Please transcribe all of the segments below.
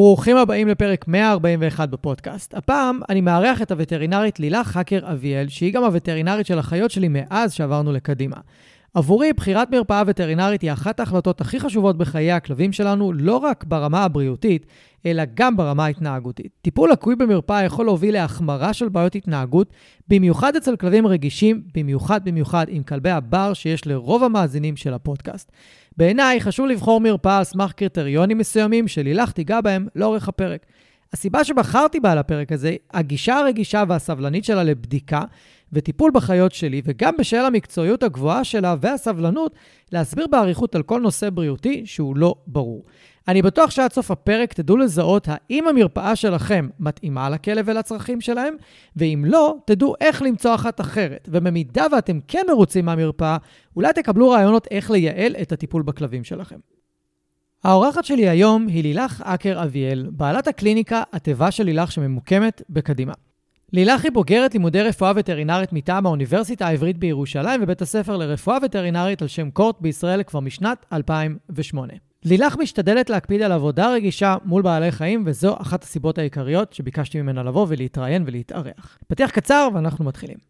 ברוכים הבאים לפרק 141 בפודקאסט. הפעם אני מארח את הווטרינרית לילך האקר אביאל, שהיא גם הווטרינרית של החיות שלי מאז שעברנו לקדימה. עבורי, בחירת מרפאה וטרינרית היא אחת ההחלטות הכי חשובות בחיי הכלבים שלנו, לא רק ברמה הבריאותית, אלא גם ברמה ההתנהגותית. טיפול לקוי במרפאה יכול להוביל להחמרה של בעיות התנהגות, במיוחד אצל כלבים רגישים, במיוחד במיוחד עם כלבי הבר שיש לרוב המאזינים של הפודקאסט. בעיניי חשוב לבחור מרפאה על סמך קריטריונים מסוימים שלילך תיגע בהם לאורך הפרק. הסיבה שבחרתי בה על הפרק הזה, הגישה הרגישה והסבלנית שלה לבדיקה וטיפול בחיות שלי, וגם בשל המקצועיות הגבוהה שלה והסבלנות, להסביר באריכות על כל נושא בריאותי שהוא לא ברור. אני בטוח שעד סוף הפרק תדעו לזהות האם המרפאה שלכם מתאימה לכלב ולצרכים שלהם, ואם לא, תדעו איך למצוא אחת אחרת. ובמידה ואתם כן מרוצים מהמרפאה, אולי תקבלו רעיונות איך לייעל את הטיפול בכלבים שלכם. האורחת שלי היום היא לילך אקר אביאל, בעלת הקליניקה התיבה של לילך שממוקמת בקדימה. לילך היא בוגרת לימודי רפואה וטרינרית מטעם האוניברסיטה העברית בירושלים ובית הספר לרפואה וטרינרית על שם קורט בישראל כבר משנת 2008. לילך משתדלת להקפיד על עבודה רגישה מול בעלי חיים, וזו אחת הסיבות העיקריות שביקשתי ממנה לבוא ולהתראיין ולהתארח. פתיח קצר ואנחנו מתחילים.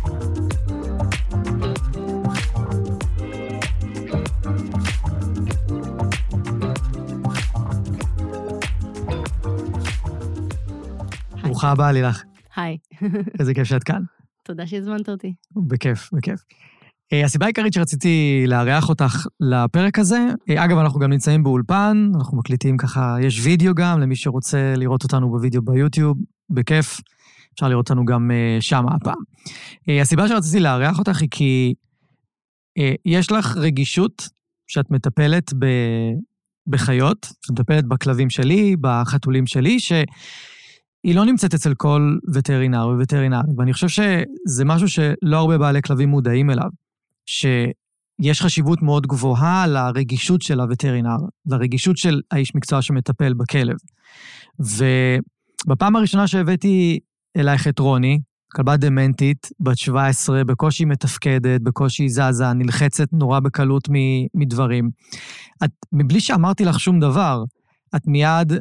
ברוכה הבאה, לילך. היי. איזה כיף שאת כאן. תודה שהזמנת אותי. בכיף, בכיף. Uh, הסיבה העיקרית שרציתי לארח אותך לפרק הזה, uh, אגב, אנחנו גם נמצאים באולפן, אנחנו מקליטים ככה, יש וידאו גם, למי שרוצה לראות אותנו בווידאו ביוטיוב, בכיף, אפשר לראות אותנו גם uh, שם הפעם. Uh, הסיבה שרציתי לארח אותך היא כי uh, יש לך רגישות שאת מטפלת ב, בחיות, שאת מטפלת בכלבים שלי, בחתולים שלי, ש... היא לא נמצאת אצל כל וטרינר ווטרינר, ואני חושב שזה משהו שלא הרבה בעלי כלבים מודעים אליו, שיש חשיבות מאוד גבוהה לרגישות של הווטרינר, לרגישות של האיש מקצוע שמטפל בכלב. ובפעם הראשונה שהבאתי אלייך את רוני, כלבה דמנטית, בת 17, בקושי מתפקדת, בקושי זזה, נלחצת נורא בקלות מדברים. את, מבלי שאמרתי לך שום דבר, את מיד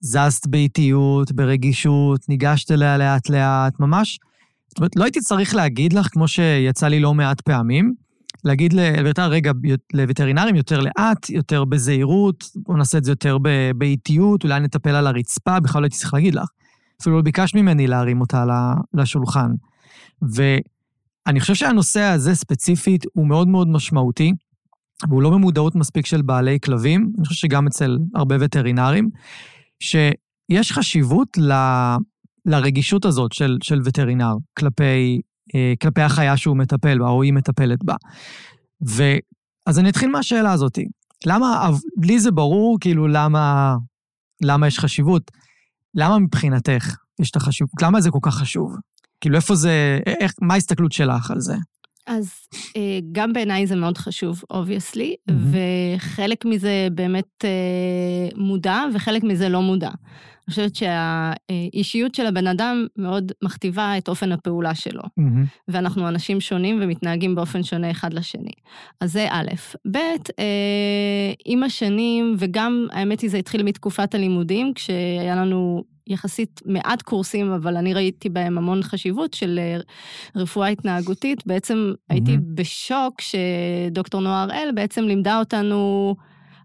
זזת באיטיות, ברגישות, ניגשת אליה לאט-לאט, ממש. זאת אומרת, לא הייתי צריך להגיד לך, כמו שיצא לי לא מעט פעמים, להגיד לווטרינר, רגע, לווטרינרים יותר לאט, יותר בזהירות, בואו נעשה את זה יותר באיטיות, אולי נטפל על הרצפה, בכלל לא הייתי צריך להגיד לך. אפילו לא ביקשת ממני להרים אותה לשולחן. ואני חושב שהנושא הזה ספציפית הוא מאוד מאוד משמעותי, והוא לא במודעות מספיק של בעלי כלבים, אני חושב שגם אצל הרבה וטרינרים. שיש חשיבות ל, לרגישות הזאת של, של וטרינר כלפי, אה, כלפי החיה שהוא מטפל בה, או היא מטפלת בה. ו... אז אני אתחיל מהשאלה הזאת. למה, לי זה ברור, כאילו, למה, למה יש חשיבות. למה מבחינתך יש את החשיבות? למה זה כל כך חשוב? כאילו, איפה זה, איך, מה ההסתכלות שלך על זה? אז אה, גם בעיניי זה מאוד חשוב, obviously, mm-hmm. וחלק מזה באמת אה, מודע וחלק מזה לא מודע. אני חושבת שהאישיות של הבן אדם מאוד מכתיבה את אופן הפעולה שלו. Mm-hmm. ואנחנו אנשים שונים ומתנהגים באופן שונה אחד לשני. אז זה א'. ב', אה, עם השנים, וגם, האמת היא, זה התחיל מתקופת הלימודים, כשהיה לנו יחסית מעט קורסים, אבל אני ראיתי בהם המון חשיבות של אה, רפואה התנהגותית. בעצם mm-hmm. הייתי בשוק שדוקטור נועה הראל בעצם לימדה אותנו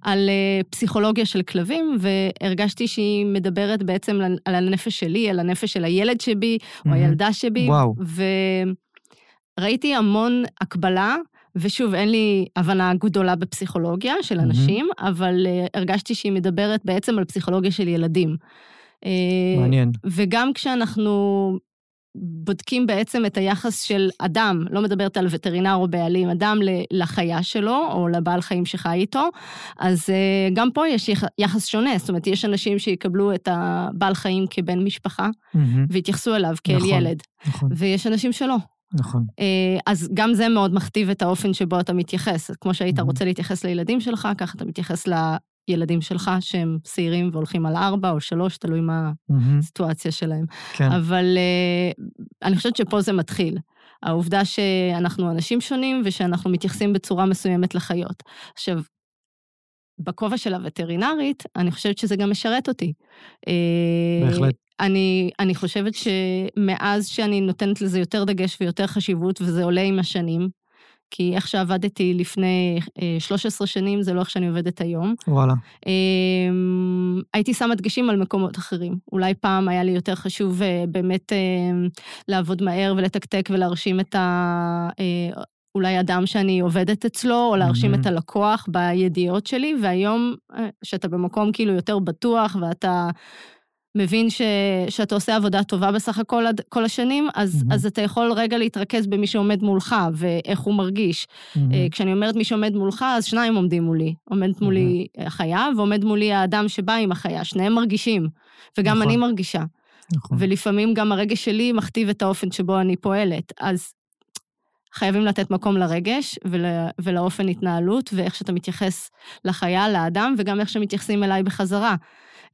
על אה, פסיכולוגיה של כלבים, והרגשתי שהיא מדברת בעצם על הנפש שלי, על הנפש של הילד שבי, mm-hmm. או הילדה שבי. וואו. וראיתי המון הקבלה ושוב, אין לי הבנה גדולה בפסיכולוגיה של אנשים, mm-hmm. אבל uh, הרגשתי שהיא מדברת בעצם על פסיכולוגיה של ילדים. מעניין. וגם כשאנחנו בודקים בעצם את היחס של אדם, לא מדברת על וטרינר או בעלים, אדם לחיה שלו או לבעל חיים שחי איתו, אז אה, גם פה יש יחס שונה, זאת אומרת, יש אנשים שיקבלו את הבעל חיים כבן משפחה, mm-hmm. ויתייחסו אליו כאל נכון, ילד, נכון. ויש אנשים שלא. נכון. אה, אז גם זה מאוד מכתיב את האופן שבו אתה מתייחס. כמו שהיית mm-hmm. רוצה להתייחס לילדים שלך, ככה אתה מתייחס ילדים שלך שהם צעירים והולכים על ארבע או שלוש, תלוי מה הסיטואציה שלהם. כן. אבל uh, אני חושבת שפה זה מתחיל. העובדה שאנחנו אנשים שונים ושאנחנו מתייחסים בצורה מסוימת לחיות. עכשיו, בכובע של הווטרינרית, אני חושבת שזה גם משרת אותי. אה, בהחלט. אני, אני חושבת שמאז שאני נותנת לזה יותר דגש ויותר חשיבות, וזה עולה עם השנים, כי איך שעבדתי לפני 13 אה, שנים, זה לא איך שאני עובדת היום. וואלה. אמ, הייתי שמה דגשים על מקומות אחרים. אולי פעם היה לי יותר חשוב אה, באמת אה, לעבוד מהר ולתקתק ולהרשים את ה... אולי אדם שאני עובדת אצלו, או להרשים mm-hmm. את הלקוח בידיעות שלי, והיום, שאתה במקום כאילו יותר בטוח, ואתה מבין ש, שאתה עושה עבודה טובה בסך הכל כל השנים, אז, mm-hmm. אז אתה יכול רגע להתרכז במי שעומד מולך ואיך הוא מרגיש. Mm-hmm. כשאני אומרת מי שעומד מולך, אז שניים עומדים מולי. עומדת mm-hmm. מולי החיה ועומד מולי האדם שבא עם החיה, שניהם מרגישים, וגם נכון. אני מרגישה. נכון. ולפעמים גם הרגש שלי מכתיב את האופן שבו אני פועלת. אז חייבים לתת מקום לרגש ול, ולאופן התנהלות, ואיך שאתה מתייחס לחיה, לאדם, וגם איך שמתייחסים אליי בחזרה.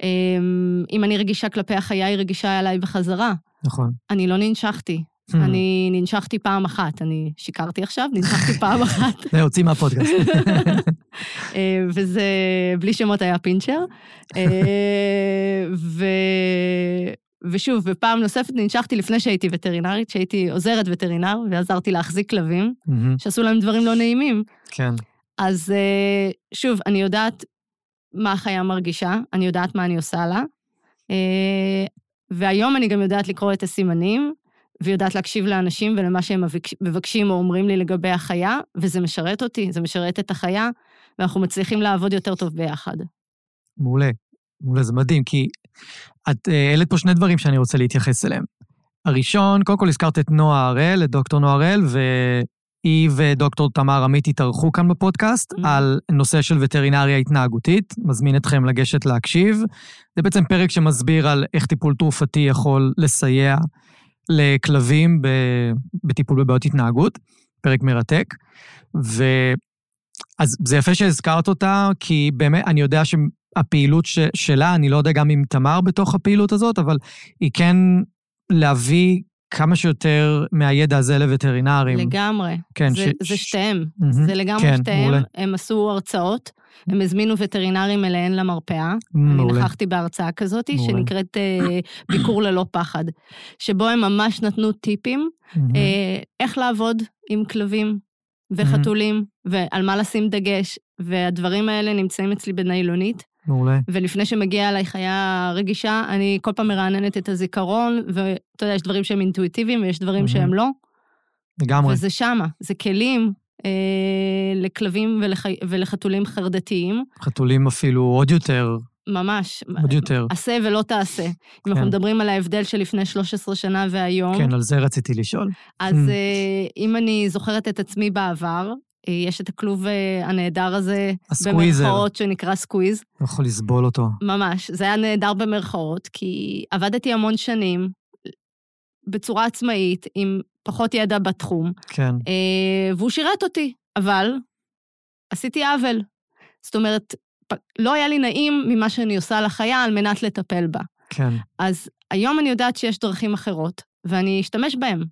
אמ, אם אני רגישה כלפי החיה, היא רגישה אליי בחזרה. נכון. אני לא ננשכתי. Hmm. אני ננשכתי פעם אחת, אני שיקרתי עכשיו, ננשכתי פעם אחת. זה הוציא מהפודקאסט. אה, וזה, בלי שמות היה פינצ'ר. אה, ו... ושוב, בפעם נוספת ננשכתי לפני שהייתי וטרינרית, שהייתי עוזרת וטרינר, ועזרתי להחזיק כלבים, שעשו להם דברים לא נעימים. כן. אז אה, שוב, אני יודעת מה החיה מרגישה, אני יודעת מה אני עושה לה, אה, והיום אני גם יודעת לקרוא את הסימנים, ויודעת להקשיב לאנשים ולמה שהם מבקשים או אומרים לי לגבי החיה, וזה משרת אותי, זה משרת את החיה, ואנחנו מצליחים לעבוד יותר טוב ביחד. מעולה, מעולה, זה מדהים, כי את אה, העלית פה שני דברים שאני רוצה להתייחס אליהם. הראשון, קודם כל הזכרת את נועה הראל, את דוקטור נועה הראל, היא ודוקטור תמר עמית התארחו כאן בפודקאסט mm-hmm. על נושא של וטרינריה התנהגותית. מזמין אתכם לגשת להקשיב. זה בעצם פרק שמסביר על איך טיפול תרופתי יכול לסייע לכלבים בטיפול בבעיות התנהגות. פרק מרתק. ו... אז זה יפה שהזכרת אותה, כי באמת, אני יודע שהפעילות ש... שלה, אני לא יודע גם אם תמר בתוך הפעילות הזאת, אבל היא כן להביא כמה שיותר מהידע הזה לווטרינרים. לגמרי. כן. זה, ש... זה שתיהם. Mm-hmm. זה לגמרי כן, שתיהם. מעולה. הם עשו הרצאות, הם הזמינו וטרינרים אליהן למרפאה. מעולה. אני נכחתי בהרצאה כזאת, מעולה. שנקראת uh, ביקור ללא פחד, שבו הם ממש נתנו טיפים mm-hmm. uh, איך לעבוד עם כלבים וחתולים, mm-hmm. ועל מה לשים דגש, והדברים האלה נמצאים אצלי בניילונית. מעולה. ולפני שמגיעה אליי חיה רגישה, אני כל פעם מרעננת את הזיכרון, ואתה יודע, יש דברים שהם אינטואיטיביים ויש דברים mm-hmm. שהם לא. לגמרי. וזה שמה, זה כלים אה, לכלבים ולח... ולחתולים חרדתיים. חתולים אפילו עוד יותר. ממש. עוד יותר. עשה ולא תעשה. כן. אם אנחנו כן. מדברים על ההבדל של לפני 13 שנה והיום. כן, על זה רציתי לשאול. אז mm. אה, אם אני זוכרת את עצמי בעבר, יש את הכלוב אה, הנהדר הזה, ה squeezer. במרכאות, שנקרא squeeze. לא יכול לסבול אותו. ממש, זה היה נהדר במרכאות, כי עבדתי המון שנים בצורה עצמאית, עם פחות ידע בתחום. כן. אה, והוא שירת אותי, אבל עשיתי עוול. זאת אומרת, לא היה לי נעים ממה שאני עושה לחיה על מנת לטפל בה. כן. אז היום אני יודעת שיש דרכים אחרות, ואני אשתמש בהן.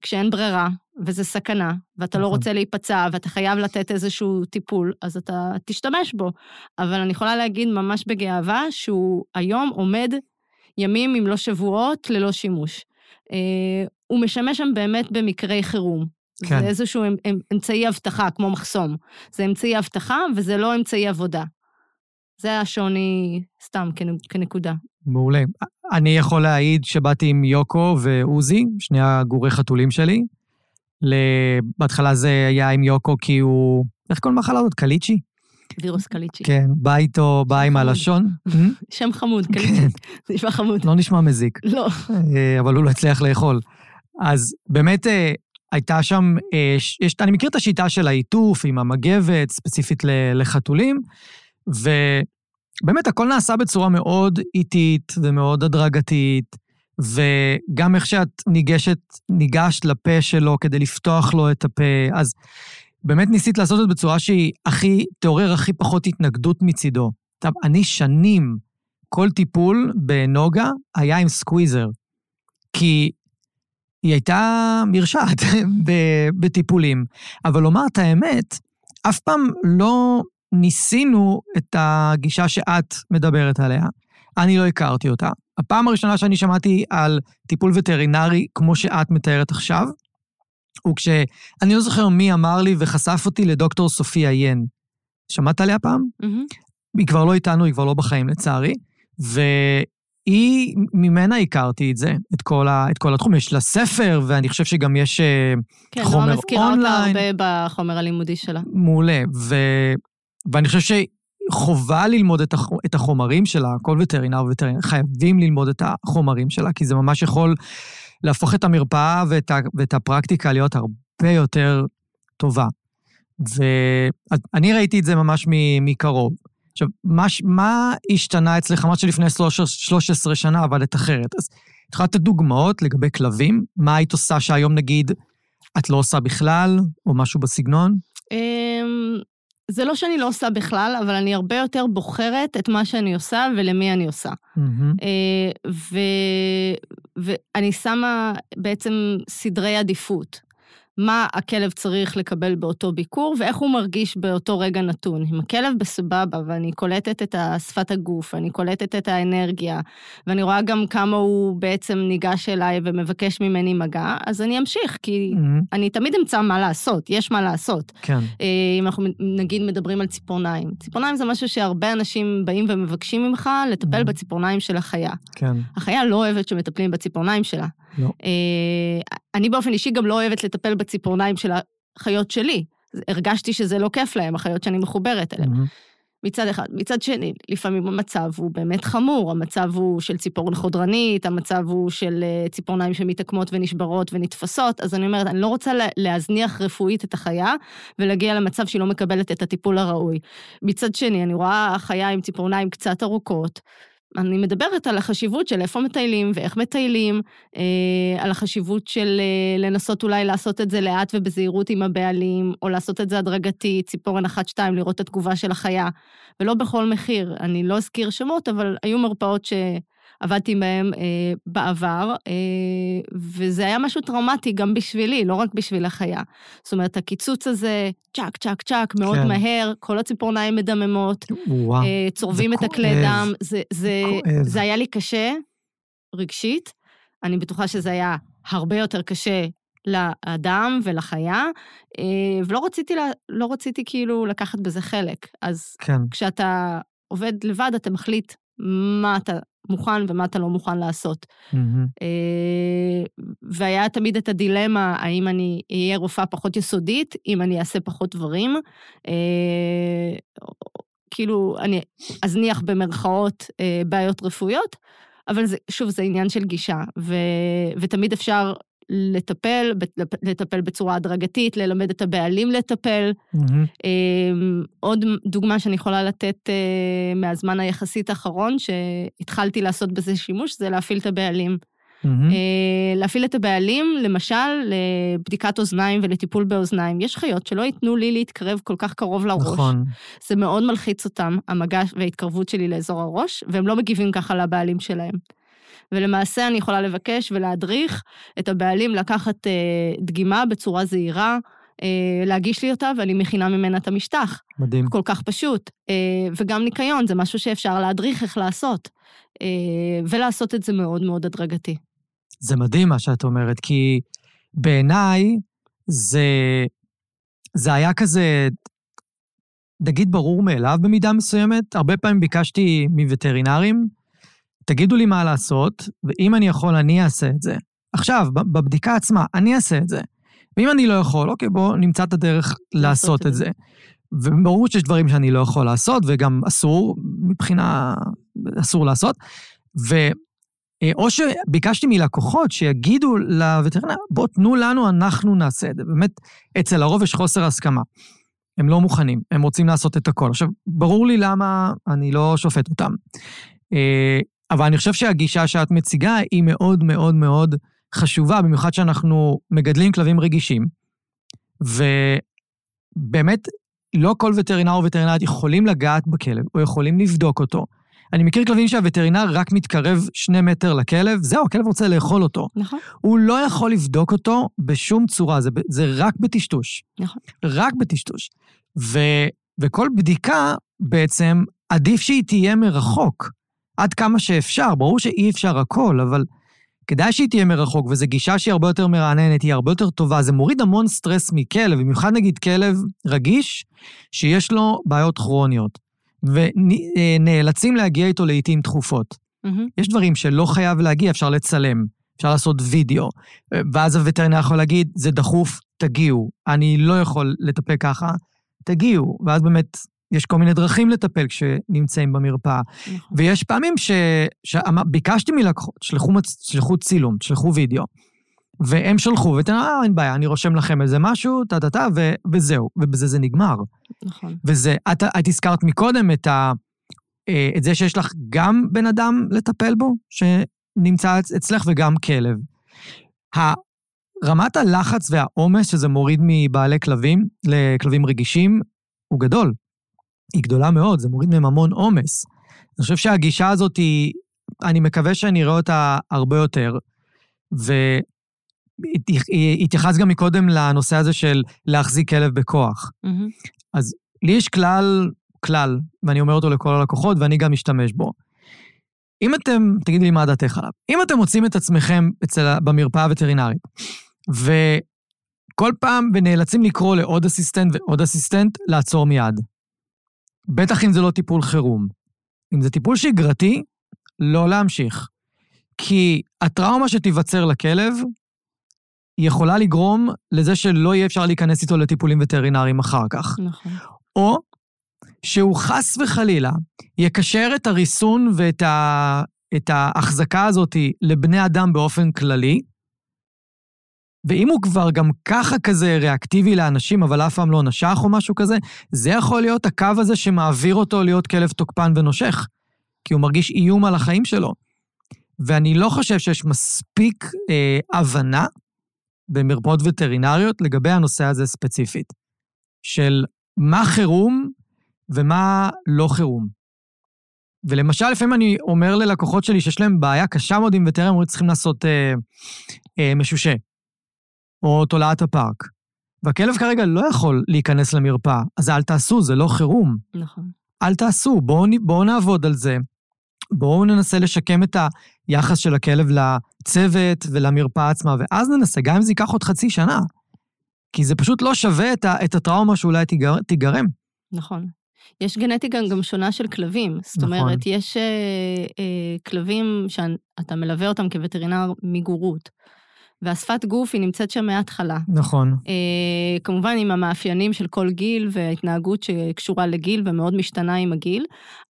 כשאין ברירה, וזה סכנה, ואתה לא נכון. לא רוצה להיפצע, ואתה חייב לתת איזשהו טיפול, אז אתה תשתמש בו. אבל אני יכולה להגיד ממש בגאווה שהוא היום עומד ימים, אם לא שבועות, ללא שימוש. אה, הוא משמש שם באמת במקרי חירום. כן. זה איזשהו אמצעי אבטחה, כמו מחסום. זה אמצעי אבטחה וזה לא אמצעי עבודה. זה השוני סתם כנקודה. מעולה. אני יכול להעיד שבאתי עם יוקו ועוזי, שני הגורי חתולים שלי, בהתחלה זה היה עם יוקו כי הוא... איך קוראים למחלה הזאת? קליצ'י? וירוס קליצ'י. כן, בא איתו, בא עם הלשון. שם חמוד, קליצ'י. זה נשמע חמוד. לא נשמע מזיק. לא. אבל הוא לא הצליח לאכול. אז באמת הייתה שם, יש, אני מכיר את השיטה של העיטוף עם המגבת, ספציפית לחתולים, ובאמת הכל נעשה בצורה מאוד איטית ומאוד הדרגתית, וגם איך שאת ניגשת, ניגשת לפה שלו כדי לפתוח לו את הפה, אז באמת ניסית לעשות את זה בצורה שהיא הכי, תעורר הכי פחות התנגדות מצידו. עכשיו, אני שנים, כל טיפול בנוגה היה עם סקוויזר, כי היא הייתה מרשעת בטיפולים. אבל לומר את האמת, אף פעם לא ניסינו את הגישה שאת מדברת עליה. אני לא הכרתי אותה. הפעם הראשונה שאני שמעתי על טיפול וטרינרי כמו שאת מתארת עכשיו, הוא כשאני לא זוכר מי אמר לי וחשף אותי לדוקטור סופיה ין. שמעת עליה פעם? Mm-hmm. היא כבר לא איתנו, היא כבר לא בחיים לצערי. והיא, ממנה הכרתי את זה, את כל, ה, את כל התחום. יש לה ספר, ואני חושב שגם יש אה, כן, חומר אונליין. כן, נורא מזכירה אותה הרבה בחומר הלימודי שלה. מעולה. ו, ואני חושב שחובה ללמוד את, הח, את החומרים שלה, כל וטרינר וטרינר חייבים ללמוד את החומרים שלה, כי זה ממש יכול להפוך את המרפאה ואת, ה, ואת הפרקטיקה להיות הרבה יותר טובה. ואני ראיתי את זה ממש מקרוב. עכשיו, מה, מה השתנה אצלך? אמרת שלפני 13 שנה עבדת אחרת. אז את יכולה לתת דוגמאות לגבי כלבים? מה היית עושה שהיום, נגיד, את לא עושה בכלל, או משהו בסגנון? זה לא שאני לא עושה בכלל, אבל אני הרבה יותר בוחרת את מה שאני עושה ולמי אני עושה. Mm-hmm. ו... ואני שמה בעצם סדרי עדיפות. מה הכלב צריך לקבל באותו ביקור ואיך הוא מרגיש באותו רגע נתון. אם הכלב בסבבה ואני קולטת את שפת הגוף, ואני קולטת את האנרגיה, ואני רואה גם כמה הוא בעצם ניגש אליי ומבקש ממני מגע, אז אני אמשיך, כי mm-hmm. אני תמיד אמצא מה לעשות, יש מה לעשות. כן. אה, אם אנחנו נגיד מדברים על ציפורניים. ציפורניים זה משהו שהרבה אנשים באים ומבקשים ממך לטפל mm-hmm. בציפורניים של החיה. כן. החיה לא אוהבת שמטפלים בציפורניים שלה. לא. אה, אני באופן אישי גם לא אוהבת לטפל בציפורניים של החיות שלי. הרגשתי שזה לא כיף להם, החיות שאני מחוברת אליהן. Mm-hmm. מצד אחד. מצד שני, לפעמים המצב הוא באמת חמור, המצב הוא של ציפורן חודרנית, המצב הוא של אה, ציפורניים שמתעקמות ונשברות ונתפסות, אז אני אומרת, אני לא רוצה להזניח רפואית את החיה ולהגיע למצב שהיא לא מקבלת את הטיפול הראוי. מצד שני, אני רואה חיה עם ציפורניים קצת ארוכות, אני מדברת על החשיבות של איפה מטיילים ואיך מטיילים, אה, על החשיבות של אה, לנסות אולי לעשות את זה לאט ובזהירות עם הבעלים, או לעשות את זה הדרגתי, ציפורן אחת-שתיים, לראות את התגובה של החיה, ולא בכל מחיר. אני לא אזכיר שמות, אבל היו מרפאות ש... עבדתי בהם אה, בעבר, אה, וזה היה משהו טראומטי גם בשבילי, לא רק בשביל החיה. זאת אומרת, הקיצוץ הזה, צ'אק, צ'אק, צ'אק, מאוד כן. מהר, כל הציפורניים מדממות, וואו, אה, צורבים את הכלי דם, זה, זה, זה, זה היה לי קשה, רגשית. אני בטוחה שזה היה הרבה יותר קשה לאדם ולחיה, אה, ולא רציתי, לא רציתי כאילו לקחת בזה חלק. אז כן. כשאתה עובד לבד, אתה מחליט מה אתה מוכן ומה אתה לא מוכן לעשות. Mm-hmm. והיה תמיד את הדילמה, האם אני אהיה רופאה פחות יסודית, אם אני אעשה פחות דברים. אה, כאילו, אני אזניח במרכאות אה, בעיות רפואיות, אבל זה, שוב, זה עניין של גישה, ו, ותמיד אפשר לטפל, לטפל בצורה הדרגתית, ללמד את הבעלים לטפל. Mm-hmm. עוד דוגמה שאני יכולה לתת אה, מהזמן היחסית האחרון, שהתחלתי לעשות בזה שימוש, זה להפעיל את הבעלים. Mm-hmm. להפעיל את הבעלים, למשל, לבדיקת אוזניים ולטיפול באוזניים. יש חיות שלא ייתנו לי להתקרב כל כך קרוב לראש. נכון. זה מאוד מלחיץ אותם, המגע וההתקרבות שלי לאזור הראש, והם לא מגיבים ככה לבעלים שלהם. ולמעשה אני יכולה לבקש ולהדריך את הבעלים לקחת אה, דגימה בצורה זהירה, אה, להגיש לי אותה, ואני מכינה ממנה את המשטח. מדהים. כל כך פשוט. אה, וגם ניקיון, זה משהו שאפשר להדריך איך לעשות. אה, ולעשות את זה מאוד מאוד הדרגתי. זה מדהים מה שאת אומרת, כי בעיניי זה, זה היה כזה, נגיד ברור מאליו במידה מסוימת. הרבה פעמים ביקשתי מווטרינרים, תגידו לי מה לעשות, ואם אני יכול, אני אעשה את זה. עכשיו, בבדיקה עצמה, אני אעשה את זה. ואם אני לא יכול, אוקיי, בואו נמצא את הדרך לעשות את זה. וברור שיש דברים שאני לא יכול לעשות, וגם אסור, מבחינה... אסור לעשות. ו... אה, או שביקשתי מלקוחות שיגידו לווטרינר, בואו תנו לנו, אנחנו נעשה את זה. באמת, אצל הרוב יש חוסר הסכמה. הם לא מוכנים, הם רוצים לעשות את הכל. עכשיו, ברור לי למה אני לא שופט אותם. אבל אני חושב שהגישה שאת מציגה היא מאוד מאוד מאוד חשובה, במיוחד שאנחנו מגדלים כלבים רגישים, ובאמת, לא כל וטרינר או וטרינרית יכולים לגעת בכלב, או יכולים לבדוק אותו. אני מכיר כלבים שהווטרינר רק מתקרב שני מטר לכלב, זהו, הכלב רוצה לאכול אותו. נכון. הוא לא יכול לבדוק אותו בשום צורה, זה, זה רק בטשטוש. נכון. רק בטשטוש. ו, וכל בדיקה, בעצם, עדיף שהיא תהיה מרחוק, עד כמה שאפשר. ברור שאי אפשר הכל, אבל כדאי שהיא תהיה מרחוק, וזו גישה שהיא הרבה יותר מרעננת, היא הרבה יותר טובה. זה מוריד המון סטרס מכלב, במיוחד נגיד כלב רגיש, שיש לו בעיות כרוניות. ונאלצים להגיע איתו לעיתים תכופות. Mm-hmm. יש דברים שלא חייב להגיע, אפשר לצלם, אפשר לעשות וידאו, ואז הווטרינר יכול להגיד, זה דחוף, תגיעו. אני לא יכול לטפל ככה, תגיעו. ואז באמת, יש כל מיני דרכים לטפל כשנמצאים במרפאה. נכון. ויש פעמים ש... שביקשתי מלקוחות, שלחו. שלחו צילום, שלחו וידאו, והם שלחו, אומר, אה, אין בעיה, אני רושם לכם איזה משהו, טה-טה-טה. וזהו, ובזה זה נגמר. נכון. וזה, את, את הזכרת מקודם את, ה, אה, את זה שיש לך גם בן אדם לטפל בו, שנמצא אצלך, וגם כלב. רמת הלחץ והעומס שזה מוריד מבעלי כלבים לכלבים רגישים הוא גדול. היא גדולה מאוד, זה מוריד מהם המון עומס. אני חושב שהגישה הזאת היא, אני מקווה שאני אראה אותה הרבה יותר. והתייחס גם מקודם לנושא הזה של להחזיק כלב בכוח. Mm-hmm. אז לי יש כלל, כלל, ואני אומר אותו לכל הלקוחות, ואני גם משתמש בו. אם אתם, תגידי לי מה דעתך עליו, אם אתם מוצאים את עצמכם אצל, במרפאה הווטרינרית, וכל פעם, ונאלצים לקרוא לעוד אסיסטנט ועוד אסיסטנט, לעצור מיד. בטח אם זה לא טיפול חירום. אם זה טיפול שגרתי, לא להמשיך. כי הטראומה שתיווצר לכלב יכולה לגרום לזה שלא יהיה אפשר להיכנס איתו לטיפולים וטרינריים אחר כך. נכון. או שהוא חס וחלילה יקשר את הריסון ואת ה... את ההחזקה הזאת לבני אדם באופן כללי, ואם הוא כבר גם ככה כזה ריאקטיבי לאנשים, אבל אף פעם לא נשך או משהו כזה, זה יכול להיות הקו הזה שמעביר אותו להיות כלב תוקפן ונושך, כי הוא מרגיש איום על החיים שלו. ואני לא חושב שיש מספיק אה, הבנה במרפאות וטרינריות לגבי הנושא הזה ספציפית, של מה חירום ומה לא חירום. ולמשל, לפעמים אני אומר ללקוחות שלי שיש להם בעיה קשה מאוד עם וטרינרים, הם צריכים לעשות אה, אה, משושה, או תולעת הפארק. והכלב כרגע לא יכול להיכנס למרפאה, אז אל תעשו, זה לא חירום. נכון. אל תעשו, בואו בוא נעבוד על זה. בואו ננסה לשקם את היחס של הכלב לצוות ולמרפאה עצמה, ואז ננסה, גם אם זה ייקח עוד חצי שנה. כי זה פשוט לא שווה את, ה, את הטראומה שאולי תיגר, תיגרם. נכון. יש גנטיקה גם שונה של כלבים. זאת נכון. אומרת, יש אה, אה, כלבים שאתה מלווה אותם כווטרינר מגורות, והשפת גוף היא נמצאת שם מההתחלה. נכון. אה, כמובן עם המאפיינים של כל גיל וההתנהגות שקשורה לגיל ומאוד משתנה עם הגיל,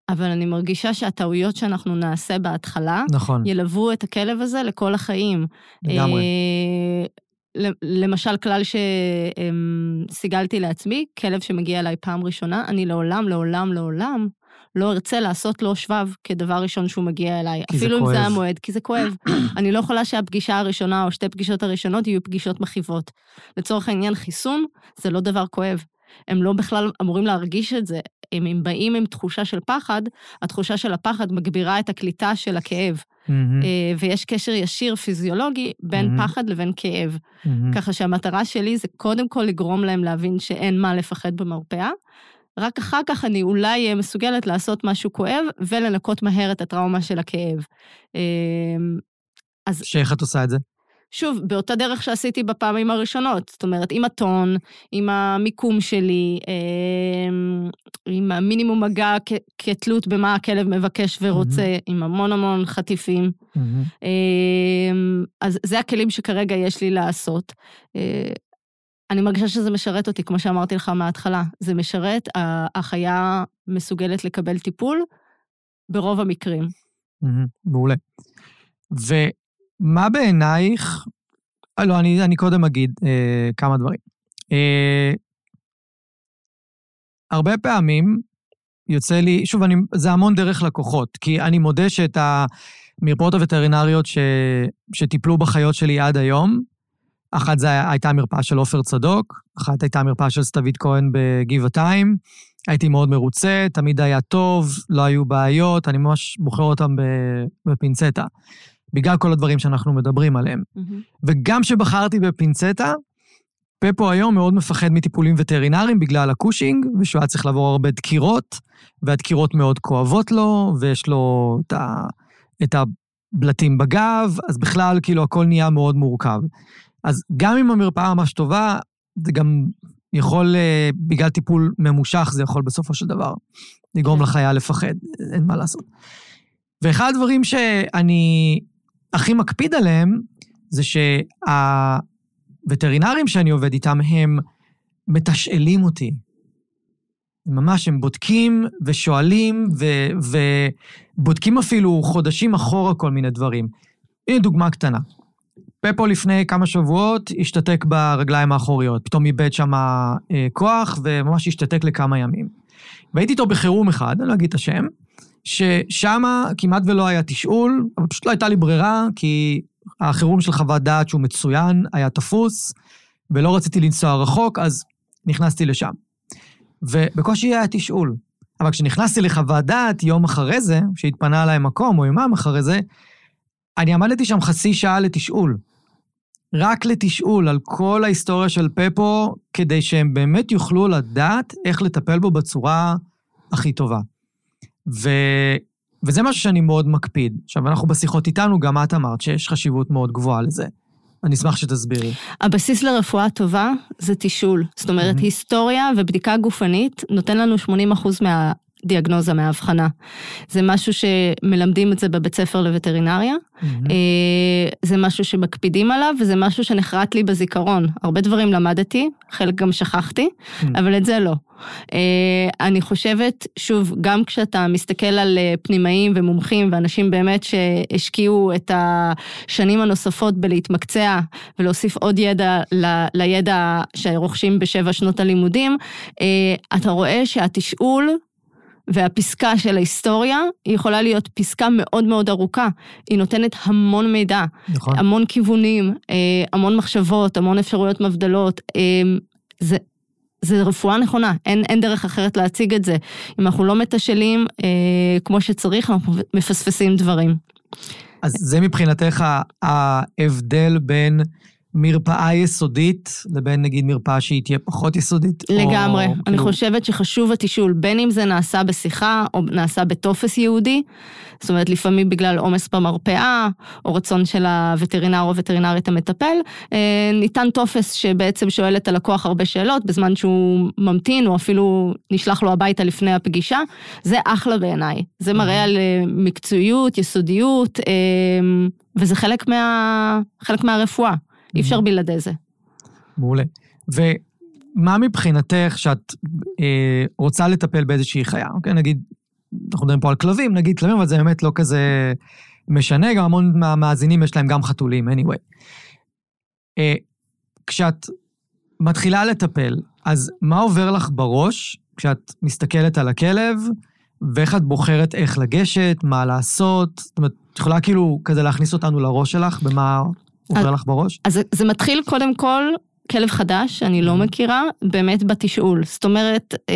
אבל אני מרגישה שהטעויות שאנחנו נעשה בהתחלה, נכון. ילוו את הכלב הזה לכל החיים. לגמרי. אה, למשל, כלל שסיגלתי לעצמי, כלב שמגיע אליי פעם ראשונה, אני לעולם, לעולם, לעולם לא ארצה לעשות לו שבב כדבר ראשון שהוא מגיע אליי. כי זה אפילו אם. זה המועד, כי זה כואב. אני לא יכולה שהפגישה הראשונה או שתי פגישות הראשונות יהיו פגישות מכאיבות. לצורך העניין, חיסון זה לא דבר כואב. הם לא בכלל אמורים להרגיש את זה. אם הם באים עם תחושה של פחד, התחושה של הפחד מגבירה את הקליטה של הכאב. אה, ויש קשר ישיר פיזיולוגי בין מהמם. פחד לבין כאב. מהמם. ככה שהמטרה שלי זה קודם כל לגרום להם להבין שאין מה לפחד במרפאה. רק אחר כך אני אולי אהיה מסוגלת לעשות משהו כואב ולנקות מהר את הטראומה של הכאב. אמ, אז שאיך את עושה את זה? שוב, באותה דרך שעשיתי בפעמים הראשונות, זאת אומרת, עם הטון, עם המיקום שלי, אמ, עם המינימום מגע כ- כתלות במה הכלב מבקש ורוצה, עם המון המון חטיפים. אמ, אז זה הכלים שכרגע יש לי לעשות. אני מרגישה שזה משרת אותי, כמו שאמרתי לך מההתחלה. זה משרת, החיה מסוגלת לקבל טיפול ברוב המקרים. מעולה. ומה בעינייך, אה, לא, אני, אני קודם אגיד אה, כמה דברים. אה, הרבה פעמים יוצא לי, שוב, אני, זה המון דרך לקוחות, כי אני מודה שאת המרפאות הווטרינריות ש, שטיפלו בחיות שלי עד היום, אחת זה הייתה המרפאה של עופר צדוק, אחת הייתה המרפאה של סתווית כהן בגבעתיים. הייתי מאוד מרוצה, תמיד היה טוב, לא היו בעיות, אני ממש בוחר אותם בפינצטה, בגלל כל הדברים שאנחנו מדברים עליהם. Mm-hmm. וגם כשבחרתי בפינצטה, פפו היום מאוד מפחד מטיפולים וטרינריים בגלל הקושינג, ושהוא היה צריך לעבור הרבה דקירות, והדקירות מאוד כואבות לו, ויש לו את, ה, את הבלטים בגב, אז בכלל, כאילו, הכל נהיה מאוד מורכב. אז גם אם המרפאה ממש טובה, זה גם יכול, אה, בגלל טיפול ממושך, זה יכול בסופו של דבר לגרום כן. לחיה לפחד, אין מה לעשות. ואחד הדברים שאני הכי מקפיד עליהם, זה שהווטרינרים שאני עובד איתם, הם מתשאלים אותי. ממש, הם בודקים ושואלים, ו- ובודקים אפילו חודשים אחורה כל מיני דברים. הנה דוגמה קטנה. פפו לפני כמה שבועות השתתק ברגליים האחוריות, פתאום איבד שם אה, כוח וממש השתתק לכמה ימים. והייתי איתו בחירום אחד, אני לא אגיד את השם, ששם כמעט ולא היה תשאול, אבל פשוט לא הייתה לי ברירה, כי החירום של חוות דעת שהוא מצוין היה תפוס, ולא רציתי לנסוע רחוק, אז נכנסתי לשם. ובקושי היה תשאול. אבל כשנכנסתי לחוות דעת יום אחרי זה, שהתפנה עליי מקום, או יומם אחרי זה, אני עמדתי שם חצי שעה לתשאול. רק לתשאול על כל ההיסטוריה של פפו, כדי שהם באמת יוכלו לדעת איך לטפל בו בצורה הכי טובה. ו... וזה משהו שאני מאוד מקפיד. עכשיו, אנחנו בשיחות איתנו, גם את אמרת שיש חשיבות מאוד גבוהה לזה. אני אשמח שתסבירי. הבסיס לרפואה טובה זה תשאול. זאת אומרת, mm-hmm. היסטוריה ובדיקה גופנית נותן לנו 80% מה... דיאגנוזה מהאבחנה. זה משהו שמלמדים את זה בבית ספר לווטרינריה, mm-hmm. זה משהו שמקפידים עליו, וזה משהו שנחרט לי בזיכרון. הרבה דברים למדתי, חלק גם שכחתי, mm-hmm. אבל את זה לא. אה, אני חושבת, שוב, גם כשאתה מסתכל על אה, פנימאים ומומחים ואנשים באמת שהשקיעו את השנים הנוספות בלהתמקצע ולהוסיף עוד ידע ל, לידע שרוכשים בשבע שנות הלימודים, אתה רואה שהתשאול והפסקה של ההיסטוריה, היא יכולה להיות פסקה מאוד מאוד ארוכה. היא נותנת המון מידע, נכון. המון כיוונים, אה, המון מחשבות, המון אפשרויות מבדלות. אה, זה, זה רפואה נכונה, אין, אין דרך אחרת להציג את זה. אם אנחנו לא מתשאלים אה, כמו שצריך, אנחנו מפספסים דברים. אז זה מבחינתך ההבדל בין מרפאה יסודית לבין נגיד מרפאה שהיא תהיה פחות יסודית? לגמרי. או, אני כאילו... חושבת שחשוב התישול, בין אם זה נעשה בשיחה או נעשה בטופס ייעודי, זאת אומרת לפעמים בגלל עומס במרפאה או רצון של הווטרינר או וטרינרית המטפל, אה, ניתן טופס שבעצם שואל את הלקוח הרבה שאלות בזמן שהוא ממתין או אפילו נשלח לו הביתה לפני הפגישה, זה אחלה בעיניי. זה מראה על אה, מקצועיות, יסודיות, אה, וזה חלק, מה, חלק מהרפואה. אי אפשר בלעדי זה. מעולה. ומה מבחינתך שאת אה, רוצה לטפל באיזושהי חיה? אוקיי, נגיד, אנחנו מדברים פה על כלבים, נגיד כלבים, אבל זה באמת לא כזה משנה, גם המון מהמאזינים יש להם גם חתולים, anyway. אה, כשאת מתחילה לטפל, אז מה עובר לך בראש כשאת מסתכלת על הכלב, ואיך את בוחרת איך לגשת, מה לעשות? זאת אומרת, את יכולה כאילו כזה להכניס אותנו לראש שלך, במה עובר לך בראש? אז זה מתחיל קודם כל כלב חדש שאני לא מכירה, באמת בתשאול. זאת אומרת, אה,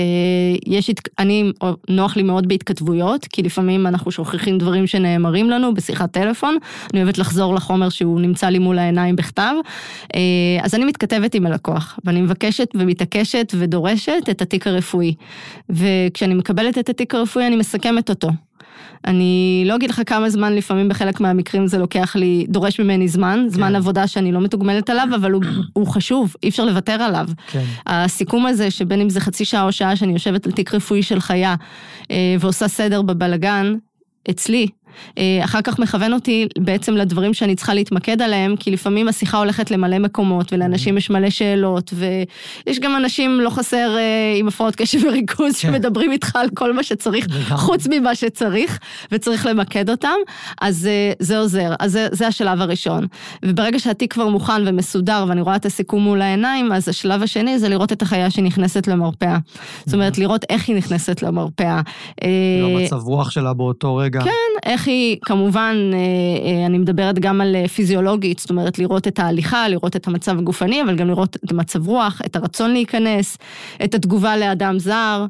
יש, אני, נוח לי מאוד בהתכתבויות, כי לפעמים אנחנו שוכחים דברים שנאמרים לנו בשיחת טלפון, אני אוהבת לחזור לחומר שהוא נמצא לי מול העיניים בכתב, אה, אז אני מתכתבת עם הלקוח, ואני מבקשת ומתעקשת ודורשת את התיק הרפואי. וכשאני מקבלת את התיק הרפואי אני מסכמת אותו. אני לא אגיד לך כמה זמן לפעמים בחלק מהמקרים זה לוקח לי, דורש ממני זמן, זמן כן. עבודה שאני לא מתוגמלת עליו, אבל הוא, הוא חשוב, אי אפשר לוותר עליו. כן. הסיכום הזה, שבין אם זה חצי שעה או שעה שאני יושבת על תיק רפואי של חיה אה, ועושה סדר בבלגן, אצלי, אחר כך מכוון אותי בעצם לדברים שאני צריכה להתמקד עליהם, כי לפעמים השיחה הולכת למלא מקומות, ולאנשים יש מלא שאלות, ויש גם אנשים, לא חסר, אה, עם הפרעות קשב וריכוז, כן. שמדברים איתך על כל מה שצריך, חוץ ממה שצריך, וצריך למקד אותם, אז זה עוזר. אז זה, זה השלב הראשון. וברגע שהתיק כבר מוכן ומסודר, ואני רואה את הסיכום מול העיניים, אז השלב השני זה לראות את החיה שנכנסת למרפאה. זאת אומרת, לראות איך היא נכנסת למרפאה. לא מצב רוח שלה באותו רגע. כן, איך היא, כמובן, אה, אה, אני מדברת גם על אה, פיזיולוגית, זאת אומרת, לראות את ההליכה, לראות את המצב הגופני, אבל גם לראות את המצב רוח, את הרצון להיכנס, את התגובה לאדם זר.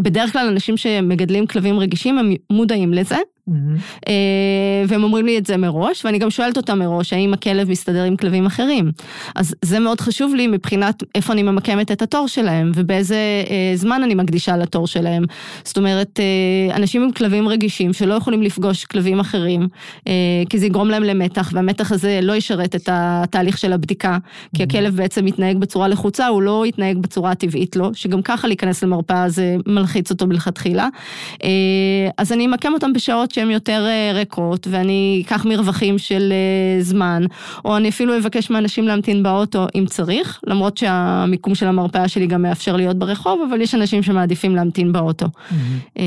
בדרך כלל אנשים שמגדלים כלבים רגישים הם מודעים לזה, Mm-hmm. והם אומרים לי את זה מראש, ואני גם שואלת אותם מראש, האם הכלב מסתדר עם כלבים אחרים. אז זה מאוד חשוב לי מבחינת איפה אני ממקמת את התור שלהם, ובאיזה אה, זמן אני מקדישה לתור שלהם. זאת אומרת, אה, אנשים עם כלבים רגישים שלא יכולים לפגוש כלבים אחרים, כי זה יגרום להם למתח, והמתח הזה לא ישרת את התהליך של הבדיקה, כי mm-hmm. הכלב בעצם מתנהג בצורה לחוצה, הוא לא יתנהג בצורה הטבעית לו, שגם ככה להיכנס למרפאה זה מלחיץ אותו מלכתחילה. אז אני אמקם אותם בשעות שהן יותר אה, ריקות, ואני אקח מרווחים של אה, זמן, או אני אפילו אבקש מאנשים להמתין באוטו אם צריך, למרות שהמיקום של המרפאה שלי גם מאפשר להיות ברחוב, אבל יש אנשים שמעדיפים להמתין באוטו. Mm-hmm.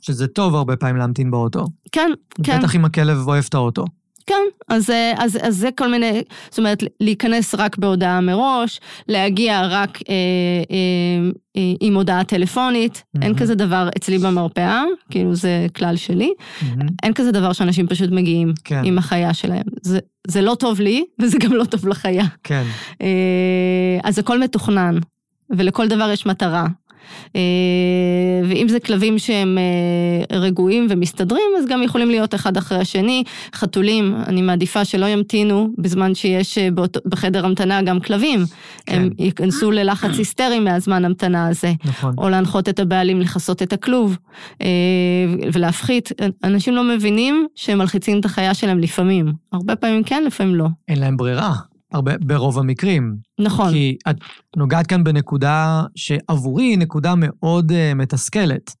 שזה טוב הרבה פעמים להמתין באוטו. כן, כן. בטח אם הכלב אוהב את האוטו. כן, אז, אז, אז זה כל מיני, זאת אומרת, להיכנס רק בהודעה מראש, להגיע רק אה, אה, אה, עם הודעה טלפונית, mm-hmm. אין כזה דבר אצלי במרפאה, כאילו זה כלל שלי, mm-hmm. אין כזה דבר שאנשים פשוט מגיעים כן. עם החיה שלהם. זה, זה לא טוב לי, וזה גם לא טוב לחיה. כן. אה, אז הכל מתוכנן, ולכל דבר יש מטרה. אה, ואם זה כלבים שהם אה, רגועים ומסתדרים, אז גם יכולים להיות אחד אחרי השני. חתולים, אני מעדיפה שלא ימתינו בזמן שיש אה, בחדר המתנה גם כלבים. כן. הם ייכנסו ללחץ היסטרי מהזמן המתנה הזה. נכון. או להנחות את הבעלים לכסות את הכלוב ולהפחית. אנשים לא מבינים שהם מלחיצים את החיה שלהם לפעמים. הרבה פעמים כן, לפעמים לא. אין להם ברירה. הרבה, ברוב המקרים. נכון. כי את נוגעת כאן בנקודה שעבורי היא נקודה מאוד uh, מתסכלת.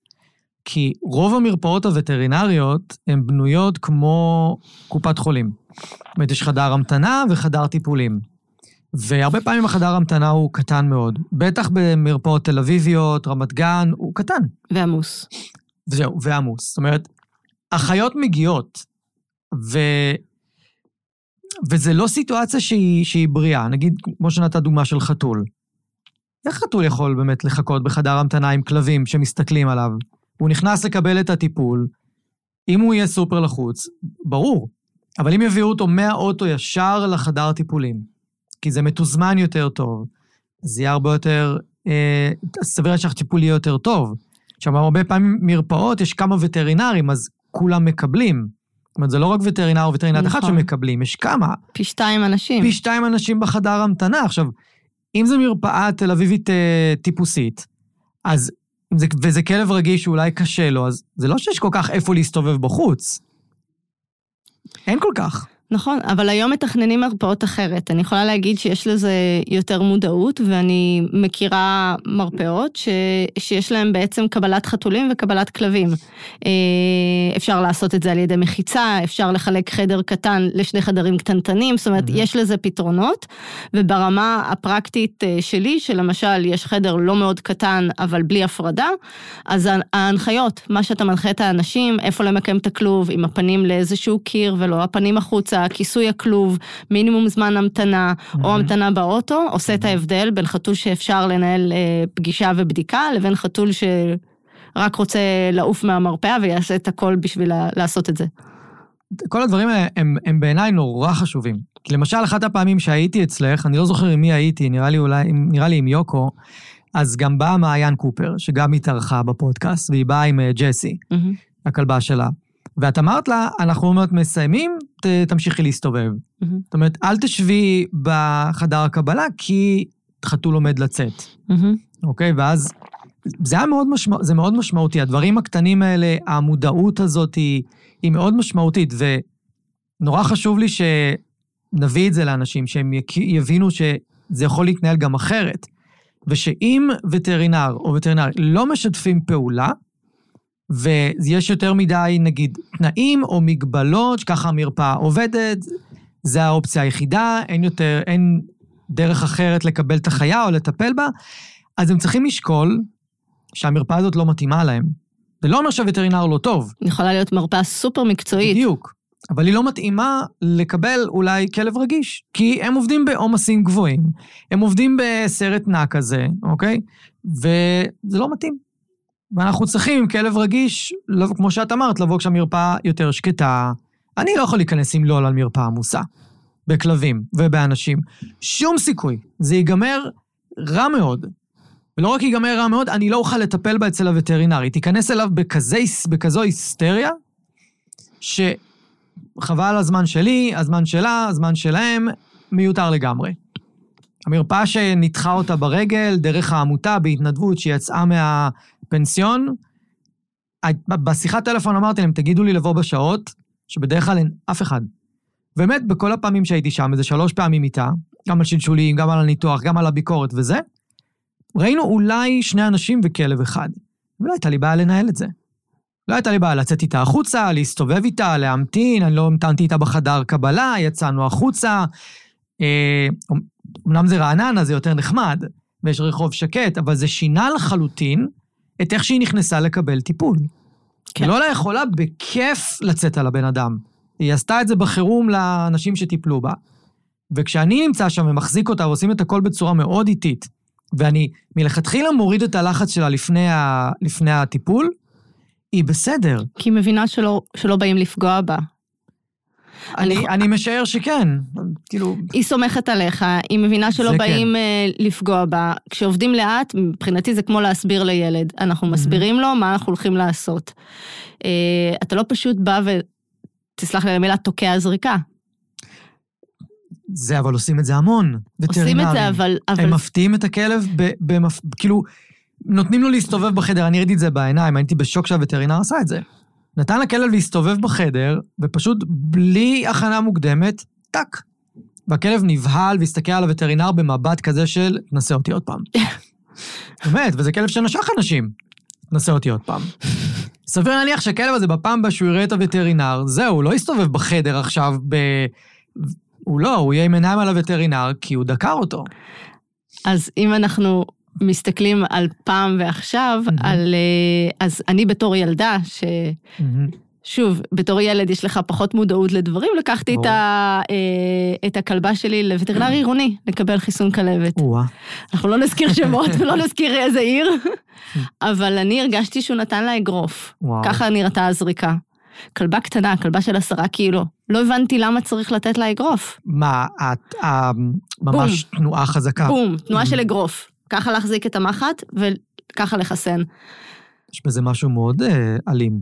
כי רוב המרפאות הווטרינריות הן בנויות כמו קופת חולים. זאת אומרת, יש חדר המתנה וחדר טיפולים. והרבה פעמים החדר המתנה הוא קטן מאוד. בטח במרפאות תל אביביות, רמת גן, הוא קטן. ועמוס. וזהו, ועמוס. זאת אומרת, אחיות מגיעות, ו... וזה לא סיטואציה שהיא, שהיא בריאה. נגיד, כמו שנתת דוגמה של חתול. איך חתול יכול באמת לחכות בחדר המתנה עם כלבים שמסתכלים עליו? הוא נכנס לקבל את הטיפול, אם הוא יהיה סופר לחוץ, ברור. אבל אם יביאו אותו מהאוטו ישר לחדר טיפולים, כי זה מתוזמן יותר טוב, זה יהיה הרבה יותר, אה, סביר שהטיפול יהיה יותר טוב. עכשיו, הרבה פעמים מרפאות, יש כמה וטרינרים, אז כולם מקבלים. זאת אומרת, זה לא רק וטרינר או וטרינרית נכון. אחת שמקבלים, יש כמה. פי שתיים אנשים. פי שתיים אנשים בחדר המתנה. עכשיו, אם זו מרפאה תל אביבית אה, טיפוסית, אז, זה, וזה כלב רגיש שאולי קשה לו, אז זה לא שיש כל כך איפה להסתובב בחוץ. אין כל כך. נכון, אבל היום מתכננים מרפאות אחרת. אני יכולה להגיד שיש לזה יותר מודעות, ואני מכירה מרפאות ש... שיש להן בעצם קבלת חתולים וקבלת כלבים. אה, אפשר לעשות את זה על ידי מחיצה, אפשר לחלק חדר קטן לשני חדרים קטנטנים, זאת אומרת, mm-hmm. יש לזה פתרונות, וברמה הפרקטית אה, שלי, שלמשל יש חדר לא מאוד קטן, אבל בלי הפרדה, אז ההנחיות, מה שאתה מנחה את האנשים, איפה למקם את הכלוב, עם הפנים לאיזשהו קיר ולא הפנים החוצה. כיסוי הכלוב, מינימום זמן המתנה, mm-hmm. או המתנה באוטו, עושה mm-hmm. את ההבדל בין חתול שאפשר לנהל אה, פגישה ובדיקה, לבין חתול שרק רוצה לעוף מהמרפאה ויעשה את הכל בשביל לעשות את זה. כל הדברים האלה הם, הם בעיניי נורא חשובים. כי למשל, אחת הפעמים שהייתי אצלך, אני לא זוכר עם מי הייתי, נראה לי אולי, נראה לי עם יוקו, אז גם באה מעיין קופר, שגם התארחה בפודקאסט, והיא באה עם אה, ג'סי, mm-hmm. הכלבה שלה. ואת אמרת לה, אנחנו אומרת מסיימים, ת, תמשיכי להסתובב. Mm-hmm. זאת אומרת, אל תשבי בחדר הקבלה, כי חתול עומד לצאת. Mm-hmm. אוקיי? ואז זה היה מאוד, משמע, זה מאוד משמעותי. הדברים הקטנים האלה, המודעות הזאת היא, היא מאוד משמעותית, ונורא חשוב לי שנביא את זה לאנשים, שהם יבינו שזה יכול להתנהל גם אחרת. ושאם וטרינר או וטרינר לא משתפים פעולה, ויש יותר מדי, נגיד, תנאים או מגבלות, שככה המרפאה עובדת, זה האופציה היחידה, אין יותר, אין דרך אחרת לקבל את החיה או לטפל בה, אז הם צריכים לשקול שהמרפאה הזאת לא מתאימה להם. זה לא אומר שהווטרינר לא טוב. יכולה להיות מרפאה סופר מקצועית. בדיוק. אבל היא לא מתאימה לקבל אולי כלב רגיש, כי הם עובדים בעומסים גבוהים, הם עובדים בסרט נע כזה, אוקיי? וזה לא מתאים. ואנחנו צריכים עם כלב רגיש, לא, כמו שאת אמרת, לבוא כשהמרפאה יותר שקטה. אני לא יכול להיכנס עם לול על מרפאה עמוסה, בכלבים ובאנשים. שום סיכוי. זה ייגמר רע מאוד. ולא רק ייגמר רע מאוד, אני לא אוכל לטפל בה אצל הווטרינר. היא תיכנס אליו בכזה, בכזו היסטריה, שחבל הזמן שלי, הזמן שלה, הזמן שלהם, מיותר לגמרי. המרפאה שניתחה אותה ברגל, דרך העמותה, בהתנדבות, שיצאה מהפנסיון, בשיחת טלפון אמרתי להם, תגידו לי לבוא בשעות, שבדרך כלל אין אף אחד. באמת, בכל הפעמים שהייתי שם, איזה שלוש פעמים איתה, גם על שלשולים, גם על הניתוח, גם על הביקורת וזה, ראינו אולי שני אנשים וכלב אחד. ולא הייתה לי בעיה לנהל את זה. לא הייתה לי בעיה לצאת איתה החוצה, להסתובב איתה, להמתין, אני לא המתנתי איתה בחדר קבלה, יצאנו החוצה. אה, אמנם זה רעננה, זה יותר נחמד, ויש רחוב שקט, אבל זה שינה לחלוטין את איך שהיא נכנסה לקבל טיפול. כן. היא לא יכולה בכיף לצאת על הבן אדם. היא עשתה את זה בחירום לאנשים שטיפלו בה. וכשאני נמצא שם ומחזיק אותה ועושים את הכל בצורה מאוד איטית, ואני מלכתחילה מוריד את הלחץ שלה לפני, ה, לפני הטיפול, היא בסדר. כי היא מבינה שלא, שלא באים לפגוע בה. אני, אני, משער שכן, כאילו... היא סומכת עליך, היא מבינה שלא באים כן. לפגוע בה. כשעובדים לאט, מבחינתי זה כמו להסביר לילד. אנחנו מסבירים לו מה אנחנו הולכים לעשות. Uh, אתה לא פשוט בא ו... תסלח לי על המילה, תוקע זריקה. זה, אבל עושים את זה המון, וטרינרים. עושים את זה, אבל... אבל... הם מפתיעים את הכלב, ב, במפ... כאילו, נותנים לו להסתובב בחדר, אני ראיתי את זה בעיניים, הייתי בשוק שהווטרינר עשה את זה. נתן לכלב להסתובב בחדר, ופשוט בלי הכנה מוקדמת, טאק. והכלב נבהל והסתכל על הווטרינר במבט כזה של, תנסה אותי עוד פעם. באמת, וזה כלב שנשך אנשים. תנסה אותי עוד פעם. סביר להניח שהכלב הזה, בפעם הבאה שהוא יראה את הווטרינר, זהו, הוא לא יסתובב בחדר עכשיו ב... הוא לא, הוא יהיה עם עיניים על הווטרינר, כי הוא דקר אותו. אז אם אנחנו מסתכלים על פעם ועכשיו, mm-hmm. על... אה, אז אני בתור ילדה, ש... Mm-hmm. שוב, בתור ילד יש לך פחות מודעות לדברים, לקחתי את, ה, אה, את הכלבה שלי לווטרינר עירוני לקבל חיסון כלבת. אנחנו לא נזכיר שמות ולא נזכיר איזה עיר, אבל אני הרגשתי שהוא נתן לה אגרוף. ככה נראתה הזריקה. כלבה קטנה, כלבה של עשרה קילו. לא הבנתי למה צריך לתת לה אגרוף. מה, את ממש תנועה חזקה. בום, תנועה של אגרוף. ככה להחזיק את המחט וככה לחסן. יש בזה משהו מאוד אה, אלים.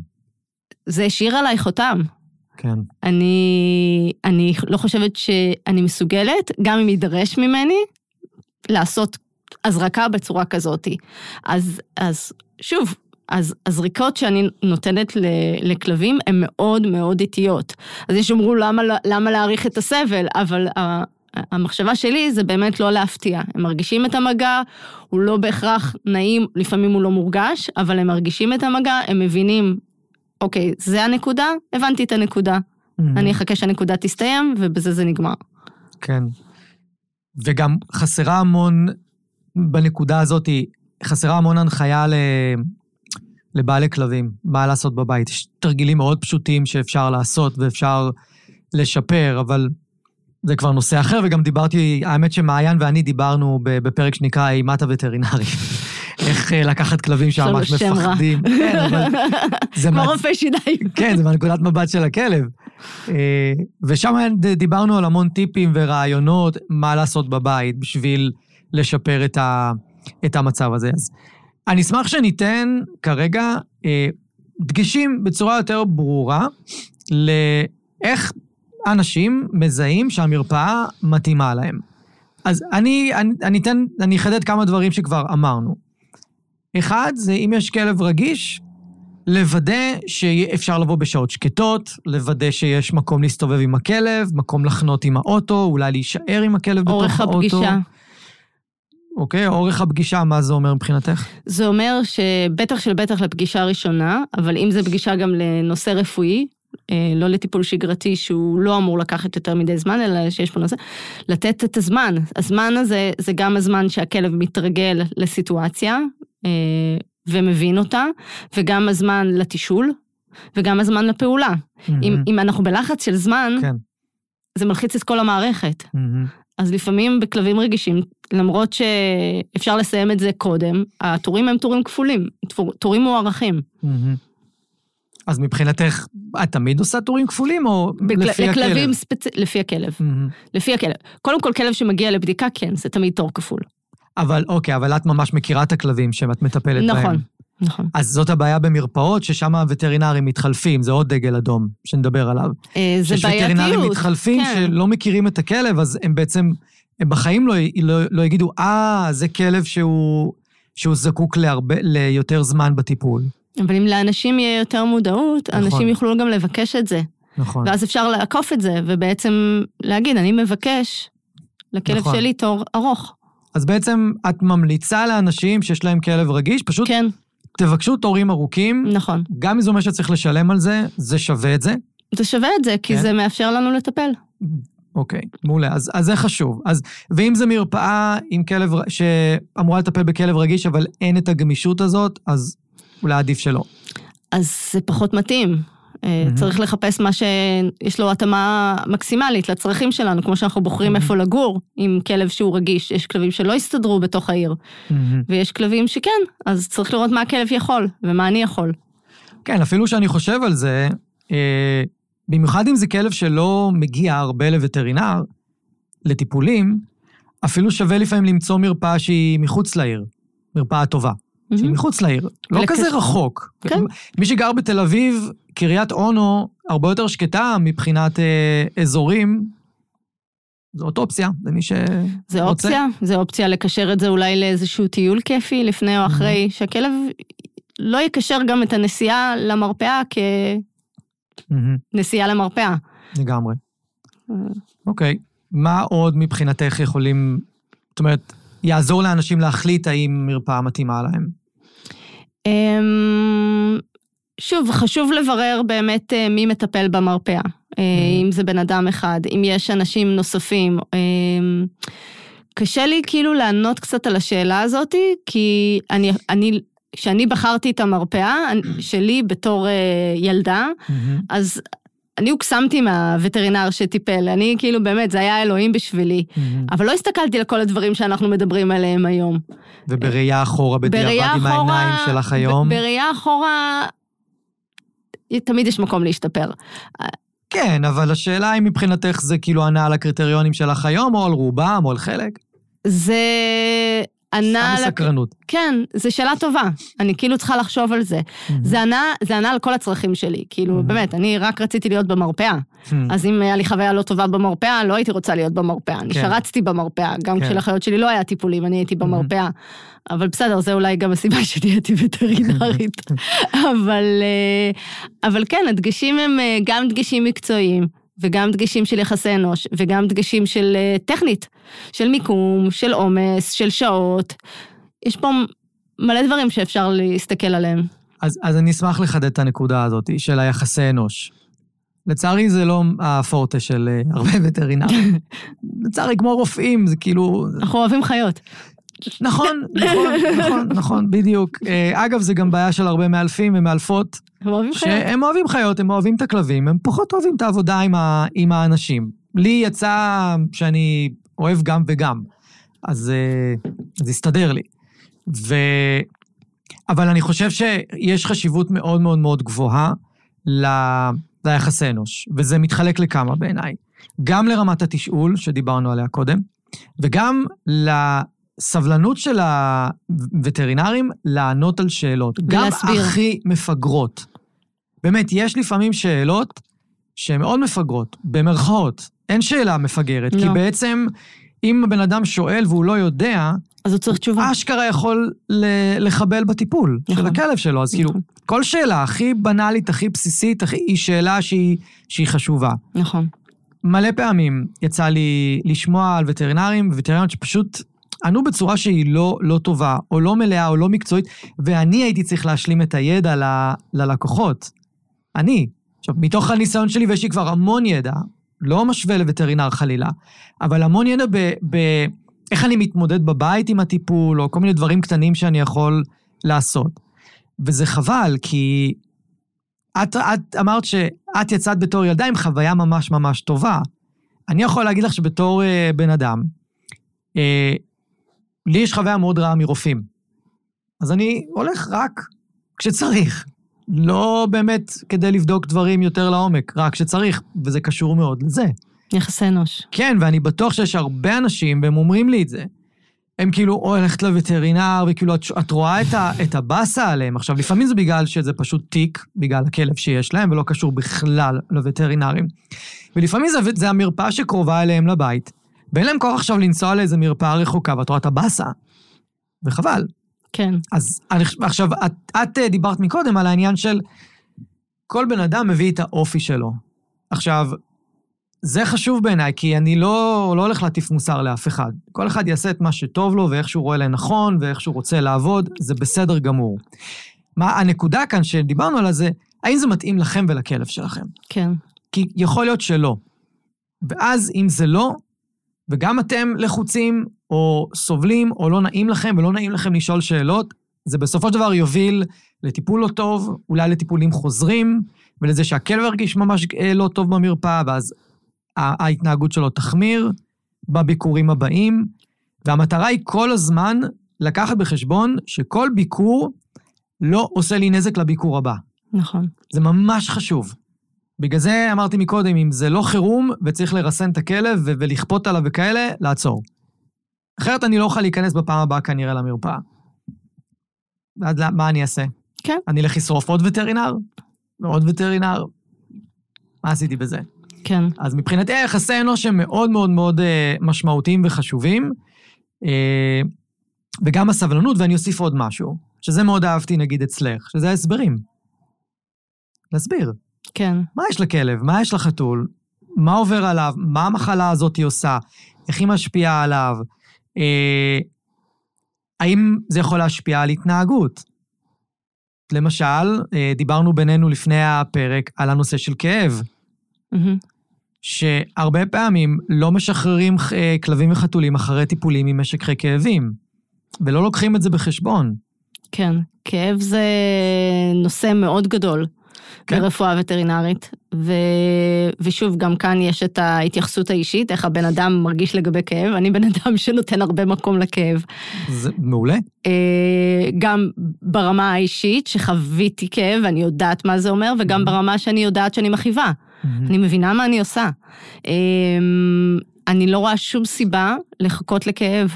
זה השאיר עליי חותם. כן. אני, אני לא חושבת שאני מסוגלת, גם אם יידרש ממני, לעשות הזרקה בצורה כזאת. אז, אז שוב, אז הזריקות שאני נותנת לכלבים הן מאוד מאוד איטיות. אז יש שאומרו למה, למה להאריך את הסבל, אבל המחשבה שלי זה באמת לא להפתיע. הם מרגישים את המגע, הוא לא בהכרח נעים, לפעמים הוא לא מורגש, אבל הם מרגישים את המגע, הם מבינים, אוקיי, זה הנקודה, הבנתי את הנקודה. Mm-hmm. אני אחכה שהנקודה תסתיים, ובזה זה נגמר. כן. וגם חסרה המון, בנקודה הזאת, חסרה המון הנחיה ל... לבעלי כלבים, מה לעשות בבית. יש תרגילים מאוד פשוטים שאפשר לעשות ואפשר לשפר, אבל זה כבר נושא אחר, וגם דיברתי, האמת שמעיין ואני דיברנו בפרק שנקרא אימת הווטרינרי. איך אה, לקחת כלבים שממש מפחדים. כן, אבל... כמו רופא שיניים. כן, זה מנקודת מבט של הכלב. אה, ושם דיברנו על המון טיפים ורעיונות מה לעשות בבית בשביל לשפר את, ה, את המצב הזה. אז אני אשמח שניתן כרגע אה, דגשים בצורה יותר ברורה לאיך אנשים מזהים שהמרפאה מתאימה להם. אז אני, אני, אני אתן, אני אחדד כמה דברים שכבר אמרנו. אחד, זה אם יש כלב רגיש, לוודא שאפשר לבוא בשעות שקטות, לוודא שיש מקום להסתובב עם הכלב, מקום לחנות עם האוטו, אולי להישאר עם הכלב בתוך האוטו. אורך הפגישה. אוקיי? אורך הפגישה, מה זה אומר מבחינתך? זה אומר שבטח של בטח לפגישה ראשונה, אבל אם זה פגישה גם לנושא רפואי, לא לטיפול שגרתי שהוא לא אמור לקחת יותר מדי זמן, אלא שיש פה נושא, לתת את הזמן. הזמן הזה זה גם הזמן שהכלב מתרגל לסיטואציה אה, ומבין אותה, וגם הזמן לתישול, וגם הזמן לפעולה. Mm-hmm. אם, אם אנחנו בלחץ של זמן, כן. זה מלחיץ את כל המערכת. Mm-hmm. אז לפעמים בכלבים רגישים, למרות שאפשר לסיים את זה קודם, התורים הם תורים כפולים, תורים מוערכים. Mm-hmm. אז מבחינתך, את תמיד עושה טורים כפולים, או בכל... לפי הכלב? לכלבים ספצ... לפי הכלב. Mm-hmm. לפי הכלב. קודם כל, כלב שמגיע לבדיקה, כן, זה תמיד תור כפול. אבל אוקיי, אבל את ממש מכירה את הכלבים שאת מטפלת נכון, בהם. נכון, נכון. אז זאת הבעיה במרפאות, ששם הווטרינרים מתחלפים, זה עוד דגל אדום שנדבר עליו. אה, זה בעייתיות. שיש וטרינרים מתחלפים כן. שלא מכירים את הכלב, אז הם בעצם, הם בחיים לא, לא, לא יגידו, אה, זה כלב שהוא, שהוא זקוק להרבה, ליותר זמן בטיפול. אבל אם לאנשים יהיה יותר מודעות, נכון. אנשים יוכלו גם לבקש את זה. נכון. ואז אפשר לעקוף את זה, ובעצם להגיד, אני מבקש לכלב נכון. שלי תור ארוך. אז בעצם את ממליצה לאנשים שיש להם כלב רגיש, פשוט כן. תבקשו תורים ארוכים. נכון. גם אם זה אומר שצריך לשלם על זה, זה שווה את זה. זה שווה את זה, כי כן. זה מאפשר לנו לטפל. אוקיי, מעולה. אז, אז זה חשוב. אז, ואם זה מרפאה עם כלב, שאמורה לטפל בכלב רגיש, אבל אין את הגמישות הזאת, אז אולי עדיף שלא. אז זה פחות מתאים. Mm-hmm. צריך לחפש מה שיש לו התאמה מקסימלית לצרכים שלנו, כמו שאנחנו בוחרים mm-hmm. איפה לגור עם כלב שהוא רגיש. יש כלבים שלא יסתדרו בתוך העיר, mm-hmm. ויש כלבים שכן, אז צריך לראות מה הכלב יכול ומה אני יכול. כן, אפילו שאני חושב על זה, אה, במיוחד אם זה כלב שלא מגיע הרבה לווטרינר, לטיפולים, אפילו שווה לפעמים למצוא מרפאה שהיא מחוץ לעיר, מרפאה טובה. שהיא מחוץ לעיר, לא כזה רחוק. כן. מי שגר בתל אביב, קריית אונו, הרבה יותר שקטה מבחינת אה, אזורים. זאת אופציה, למי שרוצה. זה אופציה, זה אופציה לקשר את זה אולי לאיזשהו טיול כיפי לפני או אחרי, mm-hmm. שהכלב לא יקשר גם את הנסיעה למרפאה כנסיעה mm-hmm. למרפאה. לגמרי. אה. אוקיי, okay. מה עוד מבחינתך יכולים, זאת אומרת, יעזור לאנשים להחליט האם מרפאה מתאימה להם? אמ, שוב, חשוב לברר באמת אה, מי מטפל במרפאה. אה, mm-hmm. אם זה בן אדם אחד, אם יש אנשים נוספים. אמ, קשה לי כאילו לענות קצת על השאלה הזאת, כי אני, אני, כשאני בחרתי את המרפאה שלי בתור אה, ילדה, mm-hmm. אז אני הוקסמתי מהווטרינר שטיפל, אני כאילו באמת, זה היה אלוהים בשבילי. Mm-hmm. אבל לא הסתכלתי על כל הדברים שאנחנו מדברים עליהם היום. ובראייה אחורה, בדיעבד עם העיניים שלך היום? בראייה אחורה, תמיד יש מקום להשתפר. כן, אבל השאלה היא מבחינתך זה כאילו ענה על הקריטריונים שלך היום, או על רובם, או על חלק? זה ענה... סתם מסקרנות. כן, זו שאלה טובה. אני כאילו צריכה לחשוב על זה. Mm-hmm. זה, ענה, זה ענה על כל הצרכים שלי. כאילו, mm-hmm. באמת, אני רק רציתי להיות במרפאה. Mm-hmm. אז אם היה לי חוויה לא טובה במרפאה, לא הייתי רוצה להיות במרפאה. כן. אני שרצתי במרפאה. גם כן. כשלחיות שלי לא היה טיפולים, אני הייתי במרפאה. Mm-hmm. אבל בסדר, זה אולי גם הסיבה שנהייתי וטרינרית. אבל, אה, אבל כן, הדגשים הם אה, גם דגשים מקצועיים. וגם דגשים של יחסי אנוש, וגם דגשים של uh, טכנית, של מיקום, של עומס, של שעות. יש פה מלא דברים שאפשר להסתכל עליהם. אז, אז אני אשמח לחדד את הנקודה הזאת של היחסי אנוש. לצערי זה לא הפורטה של uh, הרבה וטרינרים. לצערי, כמו רופאים, זה כאילו... אנחנו אוהבים חיות. נכון, נכון, נכון, נכון, בדיוק. אה, אגב, זה גם בעיה של הרבה מאלפים ומאלפות. הם אוהבים חיות. הם אוהבים חיות, הם אוהבים את הכלבים, הם פחות אוהבים את העבודה עם, ה, עם האנשים. לי יצא שאני אוהב גם וגם, אז אה, זה הסתדר לי. ו... אבל אני חושב שיש חשיבות מאוד מאוד מאוד גבוהה ל... ליחסי אנוש, וזה מתחלק לכמה בעיניי. גם לרמת התשאול, שדיברנו עליה קודם, וגם סבלנות של הווטרינרים לענות על שאלות. ולהסביר. גם הכי מפגרות. באמת, יש לפעמים שאלות שהן מאוד מפגרות, במרכאות. אין שאלה מפגרת, לא. כי בעצם, אם הבן אדם שואל והוא לא יודע, אז הוא צריך תשובה. אשכרה יכול לחבל בטיפול נכון. של הכלב שלו. אז כאילו, נכון. כאילו, כל שאלה הכי בנאלית, הכי בסיסית, הכי, היא שאלה שהיא, שהיא חשובה. נכון. מלא פעמים יצא לי לשמוע על וטרינרים, וטרינריות שפשוט ענו בצורה שהיא לא, לא טובה, או לא מלאה, או לא מקצועית, ואני הייתי צריך להשלים את הידע ל, ללקוחות. אני. עכשיו, מתוך הניסיון שלי, ויש לי כבר המון ידע, לא משווה לווטרינר חלילה, אבל המון ידע ב... ב איך אני מתמודד בבית עם הטיפול, או כל מיני דברים קטנים שאני יכול לעשות. וזה חבל, כי את, את אמרת שאת יצאת בתור ילדה עם חוויה ממש ממש טובה. אני יכול להגיד לך שבתור uh, בן אדם, uh, לי יש חוויה מאוד רעה מרופאים. אז אני הולך רק כשצריך. לא באמת כדי לבדוק דברים יותר לעומק, רק כשצריך, וזה קשור מאוד לזה. יחסי אנוש. כן, ואני בטוח שיש הרבה אנשים, והם אומרים לי את זה. הם כאילו, או הולכת לווטרינר, וכאילו, את, את רואה את, ה, את הבאסה עליהם. עכשיו, לפעמים זה בגלל שזה פשוט תיק, בגלל הכלב שיש להם, ולא קשור בכלל לווטרינרים. ולפעמים זה, זה המרפאה שקרובה אליהם לבית, ואין להם כוח עכשיו לנסוע לאיזה מרפאה רחוקה, ואת רואה את הבאסה. וחבל. כן. אז אני, עכשיו, את, את אה, דיברת מקודם על העניין של כל בן אדם מביא את האופי שלו. עכשיו, זה חשוב בעיניי, כי אני לא, לא הולך להטיף מוסר לאף אחד. כל אחד יעשה את מה שטוב לו ואיך שהוא רואה לנכון ואיך שהוא רוצה לעבוד, זה בסדר גמור. מה הנקודה כאן שדיברנו עליה זה, האם זה מתאים לכם ולכלב שלכם? כן. כי יכול להיות שלא. ואז אם זה לא, וגם אתם לחוצים, או סובלים, או לא נעים לכם, ולא נעים לכם לשאול שאלות, זה בסופו של דבר יוביל לטיפול לא טוב, אולי לטיפולים חוזרים, ולזה שהכלב ירגיש ממש אה, לא טוב במרפאה, ואז ההתנהגות שלו תחמיר בביקורים הבאים, והמטרה היא כל הזמן לקחת בחשבון שכל ביקור לא עושה לי נזק לביקור הבא. נכון. זה ממש חשוב. בגלל זה אמרתי מקודם, אם זה לא חירום וצריך לרסן את הכלב ו- ולכפות עליו וכאלה, לעצור. אחרת אני לא אוכל להיכנס בפעם הבאה כנראה למרפאה. ואז מה אני אעשה? כן. אני אלך לשרוף עוד וטרינר? ועוד וטרינר? מה עשיתי בזה? כן. אז מבחינתי היחסי אנוש הם מאוד מאוד מאוד אה, משמעותיים וחשובים, אה, וגם הסבלנות, ואני אוסיף עוד משהו, שזה מאוד אהבתי נגיד אצלך, שזה ההסברים. להסביר. כן. מה יש לכלב? מה יש לחתול? מה עובר עליו? מה המחלה הזאת עושה? איך היא משפיעה עליו? אה, האם זה יכול להשפיע על התנהגות? למשל, אה, דיברנו בינינו לפני הפרק על הנושא של כאב. Mm-hmm. שהרבה פעמים לא משחררים אה, כלבים וחתולים אחרי טיפולים עם משככי כאבים, ולא לוקחים את זה בחשבון. כן, כאב זה נושא מאוד גדול. כן. ברפואה וטרינרית, ו... ושוב, גם כאן יש את ההתייחסות האישית, איך הבן אדם מרגיש לגבי כאב. אני בן אדם שנותן הרבה מקום לכאב. זה מעולה. אה, גם ברמה האישית, שחוויתי כאב, ואני יודעת מה זה אומר, וגם ברמה שאני יודעת שאני מכאיבה. Mm-hmm. אני מבינה מה אני עושה. אמ, אני לא רואה שום סיבה לחכות לכאב.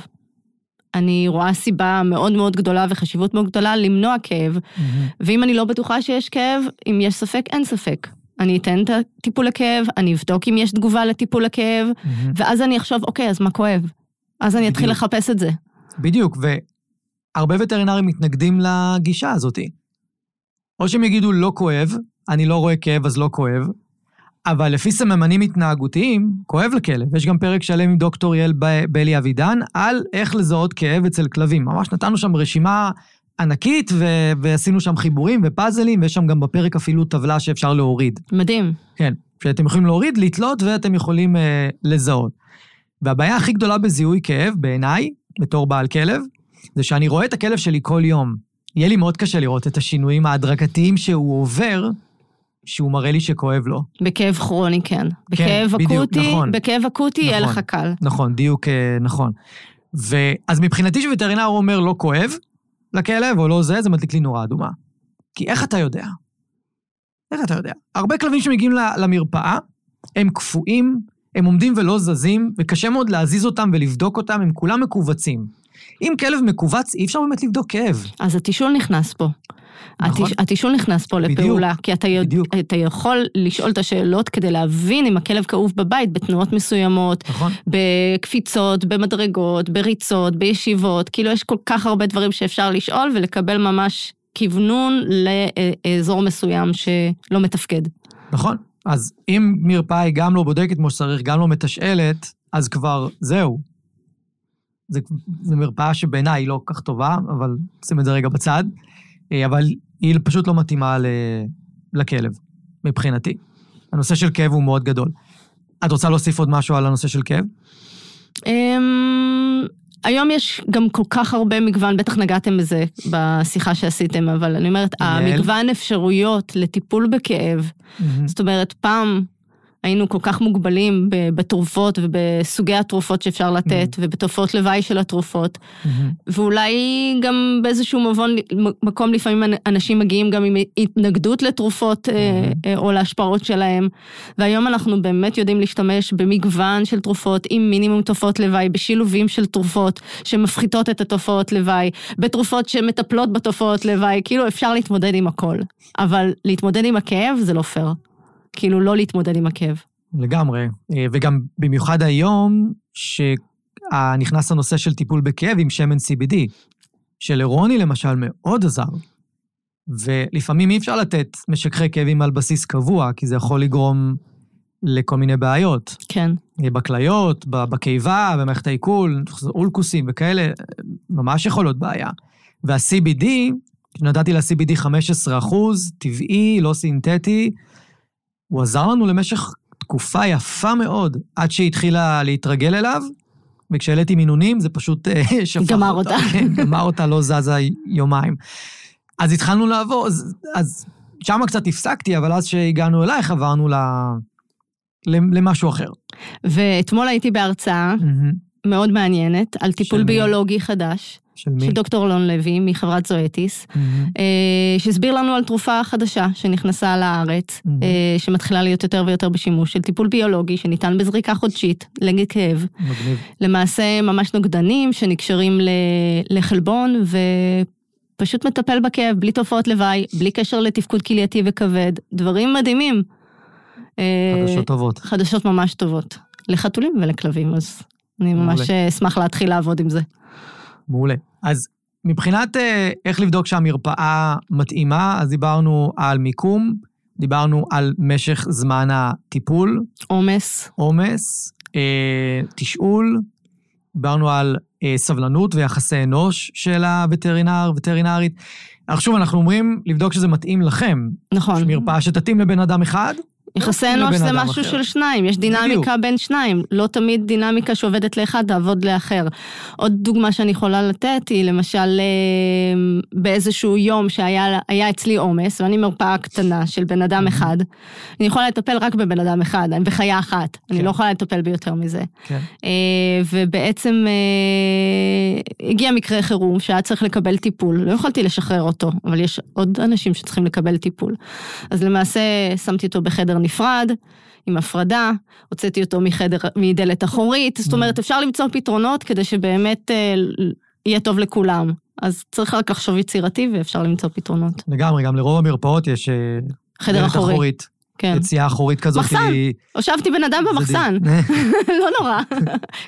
אני רואה סיבה מאוד מאוד גדולה וחשיבות מאוד גדולה למנוע כאב. Mm-hmm. ואם אני לא בטוחה שיש כאב, אם יש ספק, אין ספק. אני אתן את הטיפול לכאב, אני אבדוק אם יש תגובה לטיפול לכאב, mm-hmm. ואז אני אחשוב, אוקיי, אז מה כואב? אז אני אתחיל לחפש את זה. בדיוק, והרבה וטרינרים מתנגדים לגישה הזאתי. או שהם יגידו, לא כואב, אני לא רואה כאב אז לא כואב, אבל לפי סממנים התנהגותיים, כואב לכלב. יש גם פרק שלם עם דוקטור יעל בלי אבידן על איך לזהות כאב אצל כלבים. ממש נתנו שם רשימה ענקית, ו- ועשינו שם חיבורים ופאזלים, ויש שם גם בפרק אפילו טבלה שאפשר להוריד. מדהים. כן, שאתם יכולים להוריד, לתלות, ואתם יכולים אה, לזהות. והבעיה הכי גדולה בזיהוי כאב, בעיניי, בתור בעל כלב, זה שאני רואה את הכלב שלי כל יום. יהיה לי מאוד קשה לראות את השינויים ההדרגתיים שהוא עובר שהוא מראה לי שכואב לו. בכאב כרוני, כן. בכאב כן, בדיוק, אקוטי, נכון. בכאב אקוטי נכון, יהיה לך קל. נכון, דיוק אה, נכון. ואז מבחינתי שווטרינר אומר לא כואב לכלב או לא זה, זה מדליק לי נורה אדומה. כי איך אתה יודע? איך אתה יודע? הרבה כלבים שמגיעים למרפאה, הם קפואים, הם עומדים ולא זזים, וקשה מאוד להזיז אותם ולבדוק אותם, הם כולם מכווצים. אם כלב מכווץ, אי אפשר באמת לבדוק כאב. אז התישול נכנס פה. נכון. התישול נכנס פה בדיוק, לפעולה, כי אתה, יודע, אתה יכול לשאול את השאלות כדי להבין אם הכלב כאוב בבית בתנועות מסוימות, נכון. בקפיצות, במדרגות, בריצות, בישיבות, כאילו יש כל כך הרבה דברים שאפשר לשאול ולקבל ממש כוונון לאזור מסוים שלא מתפקד. נכון, אז אם מרפאה היא גם לא בודקת כמו שצריך, גם לא מתשאלת, אז כבר זהו. זו מרפאה שבעיניי היא לא כל כך טובה, אבל שים את זה רגע בצד. אה, אבל היא פשוט לא מתאימה לכלב, מבחינתי. הנושא של כאב הוא מאוד גדול. את רוצה להוסיף עוד משהו על הנושא של כאב? אמ, היום יש גם כל כך הרבה מגוון, בטח נגעתם בזה בשיחה שעשיתם, אבל אני אומרת, המגוון אפשרויות לטיפול בכאב, זאת אומרת, פעם היינו כל כך מוגבלים בתרופות ובסוגי התרופות שאפשר לתת, mm-hmm. ובתופעות לוואי של התרופות. Mm-hmm. ואולי גם באיזשהו מבון, מקום לפעמים אנשים מגיעים גם עם התנגדות לתרופות mm-hmm. או להשפעות שלהם. והיום אנחנו באמת יודעים להשתמש במגוון של תרופות עם מינימום תופעות לוואי, בשילובים של תרופות שמפחיתות את התופעות לוואי, בתרופות שמטפלות בתופעות לוואי, כאילו אפשר להתמודד עם הכל. אבל להתמודד עם הכאב זה לא פייר. כאילו לא להתמודד עם הכאב. לגמרי, אה, וגם במיוחד היום, שנכנס הנושא של טיפול בכאב עם שמן CBD, שלרוני למשל מאוד עזר. ולפעמים אי אפשר לתת משככי כאבים על בסיס קבוע, כי זה יכול לגרום לכל מיני בעיות. כן. אה, בכליות, בקיבה, במערכת העיכול, אולקוסים וכאלה, ממש יכול להיות בעיה. וה-CBD, נתתי ל-CBD 15 אחוז, טבעי, לא סינתטי, הוא עזר לנו למשך תקופה יפה מאוד, עד שהיא התחילה להתרגל אליו, וכשהעליתי מינונים זה פשוט אה, שפך גמר אותה. אותה. כן, גמר אותה, לא זזה יומיים. אז התחלנו לעבור, אז, אז שם קצת הפסקתי, אבל אז שהגענו אלייך עברנו ל... למשהו אחר. ואתמול הייתי בהרצאה mm-hmm. מאוד מעניינת על טיפול ביולוגי חדש. של מי? של דוקטור אלון לוי מחברת זואטיס, mm-hmm. שהסביר לנו על תרופה חדשה שנכנסה לארץ, mm-hmm. שמתחילה להיות יותר ויותר בשימוש, של טיפול ביולוגי שניתן בזריקה חודשית נגד כאב. מגניב. למעשה ממש נוגדנים שנקשרים לחלבון ופשוט מטפל בכאב, בלי תופעות לוואי, בלי קשר לתפקוד כלייתי וכבד, דברים מדהימים. חדשות טובות. חדשות ממש טובות. לחתולים ולכלבים, אז אני ממש אשמח להתחיל לעבוד עם זה. מעולה. אז מבחינת אה, איך לבדוק שהמרפאה מתאימה, אז דיברנו על מיקום, דיברנו על משך זמן הטיפול. עומס. עומס, אה, תשאול, דיברנו על אה, סבלנות ויחסי אנוש של הווטרינר, וטרינרית. עכשיו אנחנו אומרים לבדוק שזה מתאים לכם. נכון. מרפאה שתתאים לבן אדם אחד, יחסי אנוש זה משהו אחר. של שניים, יש דינמיקה בדיוק. בין שניים, לא תמיד דינמיקה שעובדת לאחד תעבוד לאחר. עוד דוגמה שאני יכולה לתת היא למשל אה, באיזשהו יום שהיה אצלי עומס, ואני מרפאה קטנה של בן אדם אחד, אני יכולה לטפל רק בבן אדם אחד, בחיה אחת, כן. אני לא יכולה לטפל ביותר מזה. כן. אה, ובעצם אה, הגיע מקרה חירום שהיה צריך לקבל טיפול, לא יכולתי לשחרר אותו, אבל יש עוד אנשים שצריכים לקבל טיפול. אז למעשה שמתי אותו בחדר נפרד, עם הפרדה, הוצאתי אותו מחדר, מדלת אחורית, זאת אומרת, אפשר למצוא פתרונות כדי שבאמת אה, יהיה טוב לכולם. אז צריך רק לחשוב יצירתי ואפשר למצוא פתרונות. לגמרי, גם לרוב המרפאות יש אה, חדר אחורי. אחורית. כן. יציאה אחורית כזאת. מחסן, הושבתי בן אדם במחסן. לא נורא,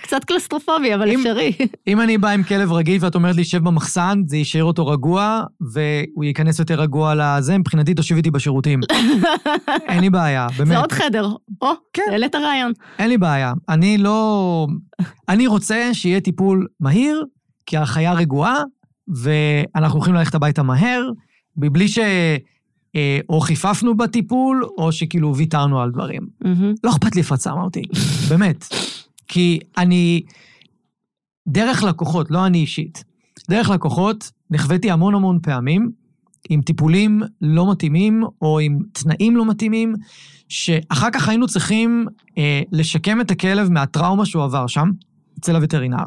קצת קלסטרופובי, אבל אפשרי. אם אני בא עם כלב רגיל ואת אומרת לי, שב במחסן, זה יישאר אותו רגוע, והוא ייכנס יותר רגוע לזה, מבחינתי תושיב איתי בשירותים. אין לי בעיה, באמת. זה עוד חדר. או, כן. העלית רעיון. אין לי בעיה. אני לא... אני רוצה שיהיה טיפול מהיר, כי החיה רגועה, ואנחנו הולכים ללכת הביתה מהר, מבלי ש... אה, או חיפפנו בטיפול, או שכאילו ויתרנו על דברים. Mm-hmm. לא אכפת לי שמה אותי, באמת. כי אני, דרך לקוחות, לא אני אישית, דרך לקוחות נחוויתי המון המון פעמים עם טיפולים לא מתאימים, או עם תנאים לא מתאימים, שאחר כך היינו צריכים אה, לשקם את הכלב מהטראומה שהוא עבר שם, אצל הווטרינר.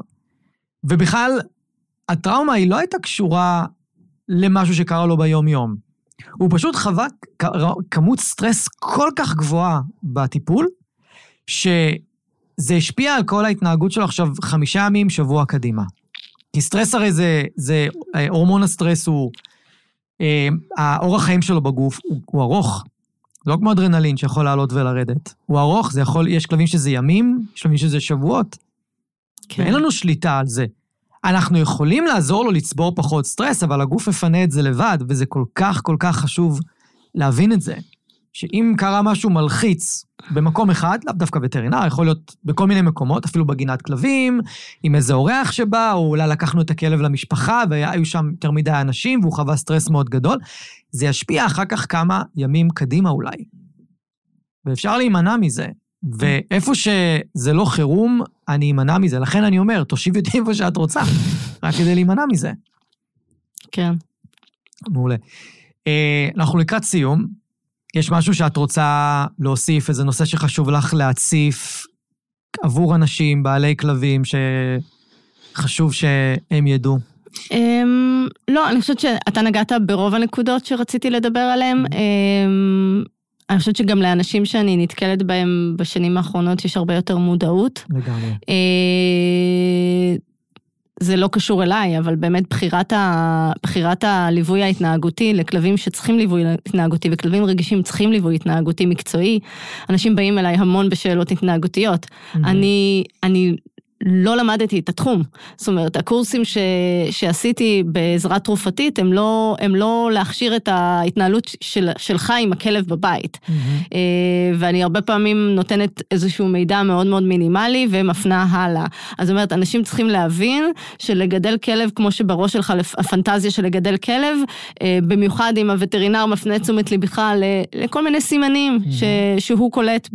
ובכלל, הטראומה היא לא הייתה קשורה למשהו שקרה לו ביום-יום. הוא פשוט חווה כמות סטרס כל כך גבוהה בטיפול, שזה השפיע על כל ההתנהגות שלו עכשיו חמישה ימים, שבוע קדימה. כי סטרס הרי זה, זה אה, הורמון הסטרס הוא, אה, האורך חיים שלו בגוף הוא, הוא ארוך. לא כמו אדרנלין שיכול לעלות ולרדת. הוא ארוך, זה יכול, יש כלבים שזה ימים, יש כלבים שזה שבועות. כן. ואין לנו שליטה על זה. אנחנו יכולים לעזור לו לצבור פחות סטרס, אבל הגוף מפנה את זה לבד, וזה כל כך כל כך חשוב להבין את זה. שאם קרה משהו מלחיץ במקום אחד, לאו דווקא וטרינר, יכול להיות בכל מיני מקומות, אפילו בגינת כלבים, עם איזה אורח שבא, או אולי לקחנו את הכלב למשפחה והיו שם יותר מדי אנשים והוא חווה סטרס מאוד גדול, זה ישפיע אחר כך כמה ימים קדימה אולי. ואפשר להימנע מזה. ואיפה שזה לא חירום, אני אמנע מזה. לכן אני אומר, תושיבי אותי איפה שאת רוצה, רק כדי להימנע מזה. כן. מעולה. אה, אנחנו לקראת סיום. יש משהו שאת רוצה להוסיף, איזה נושא שחשוב לך להציף עבור אנשים, בעלי כלבים, שחשוב שהם ידעו? Um, לא, אני חושבת שאתה נגעת ברוב הנקודות שרציתי לדבר עליהן. Um, אני חושבת שגם לאנשים שאני נתקלת בהם בשנים האחרונות יש הרבה יותר מודעות. לגמרי. אה, זה לא קשור אליי, אבל באמת בחירת, ה... בחירת הליווי ההתנהגותי לכלבים שצריכים ליווי התנהגותי וכלבים רגישים צריכים ליווי התנהגותי מקצועי. אנשים באים אליי המון בשאלות התנהגותיות. Mm-hmm. אני, אני לא למדתי את התחום. זאת אומרת, הקורסים ש, שעשיתי בעזרה תרופתית הם לא, הם לא להכשיר את ההתנהלות של, שלך עם הכלב בבית. Mm-hmm. ואני הרבה פעמים נותנת איזשהו מידע מאוד מאוד מינימלי ומפנה הלאה. אז זאת אומרת, אנשים צריכים להבין שלגדל כלב, כמו שבראש שלך הפנטזיה של לגדל כלב, אה, במיוחד אם הווטרינר מפנה תשומת ליבך לכל מיני סימנים mm-hmm. ש, שהוא קולט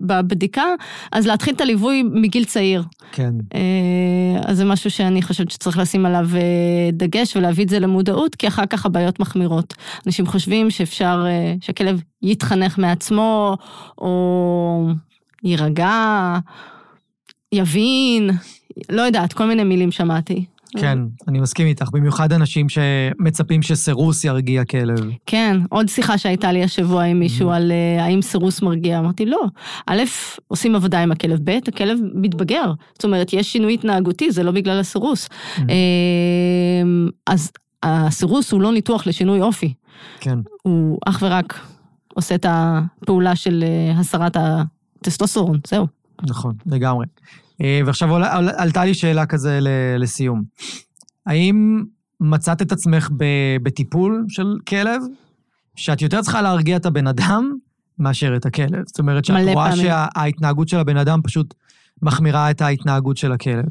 בבדיקה, אז להתחיל את הליווי מגיל צעיר. כן. אה, אז זה משהו שאני חושבת שצריך לשים עליו אה, דגש ולהביא את זה למודעות, כי אחר כך הבעיות מחמירות. אנשים חושבים שאפשר, אה, שהכלב יתחנך מעצמו, או יירגע, יבין, לא יודעת, כל מיני מילים שמעתי. כן, אני מסכים איתך, במיוחד אנשים שמצפים שסירוס ירגיע כלב. כן, עוד שיחה שהייתה לי השבוע עם מישהו mm-hmm. על uh, האם סירוס מרגיע, אמרתי לא. א', עושים עבודה עם הכלב, ב', הכלב מתבגר. זאת אומרת, יש שינוי התנהגותי, זה לא בגלל הסירוס. Mm-hmm. Uh, אז הסירוס הוא לא ניתוח לשינוי אופי. כן. הוא אך ורק עושה את הפעולה של uh, הסרת הטסטוסטרון, זהו. נכון, לגמרי. אה, ועכשיו עול, עול, עלתה לי שאלה כזה לסיום. האם מצאת את עצמך בטיפול של כלב, שאת יותר צריכה להרגיע את הבן אדם מאשר את הכלב? זאת אומרת שאת רואה שההתנהגות של הבן אדם פשוט מחמירה את ההתנהגות של הכלב.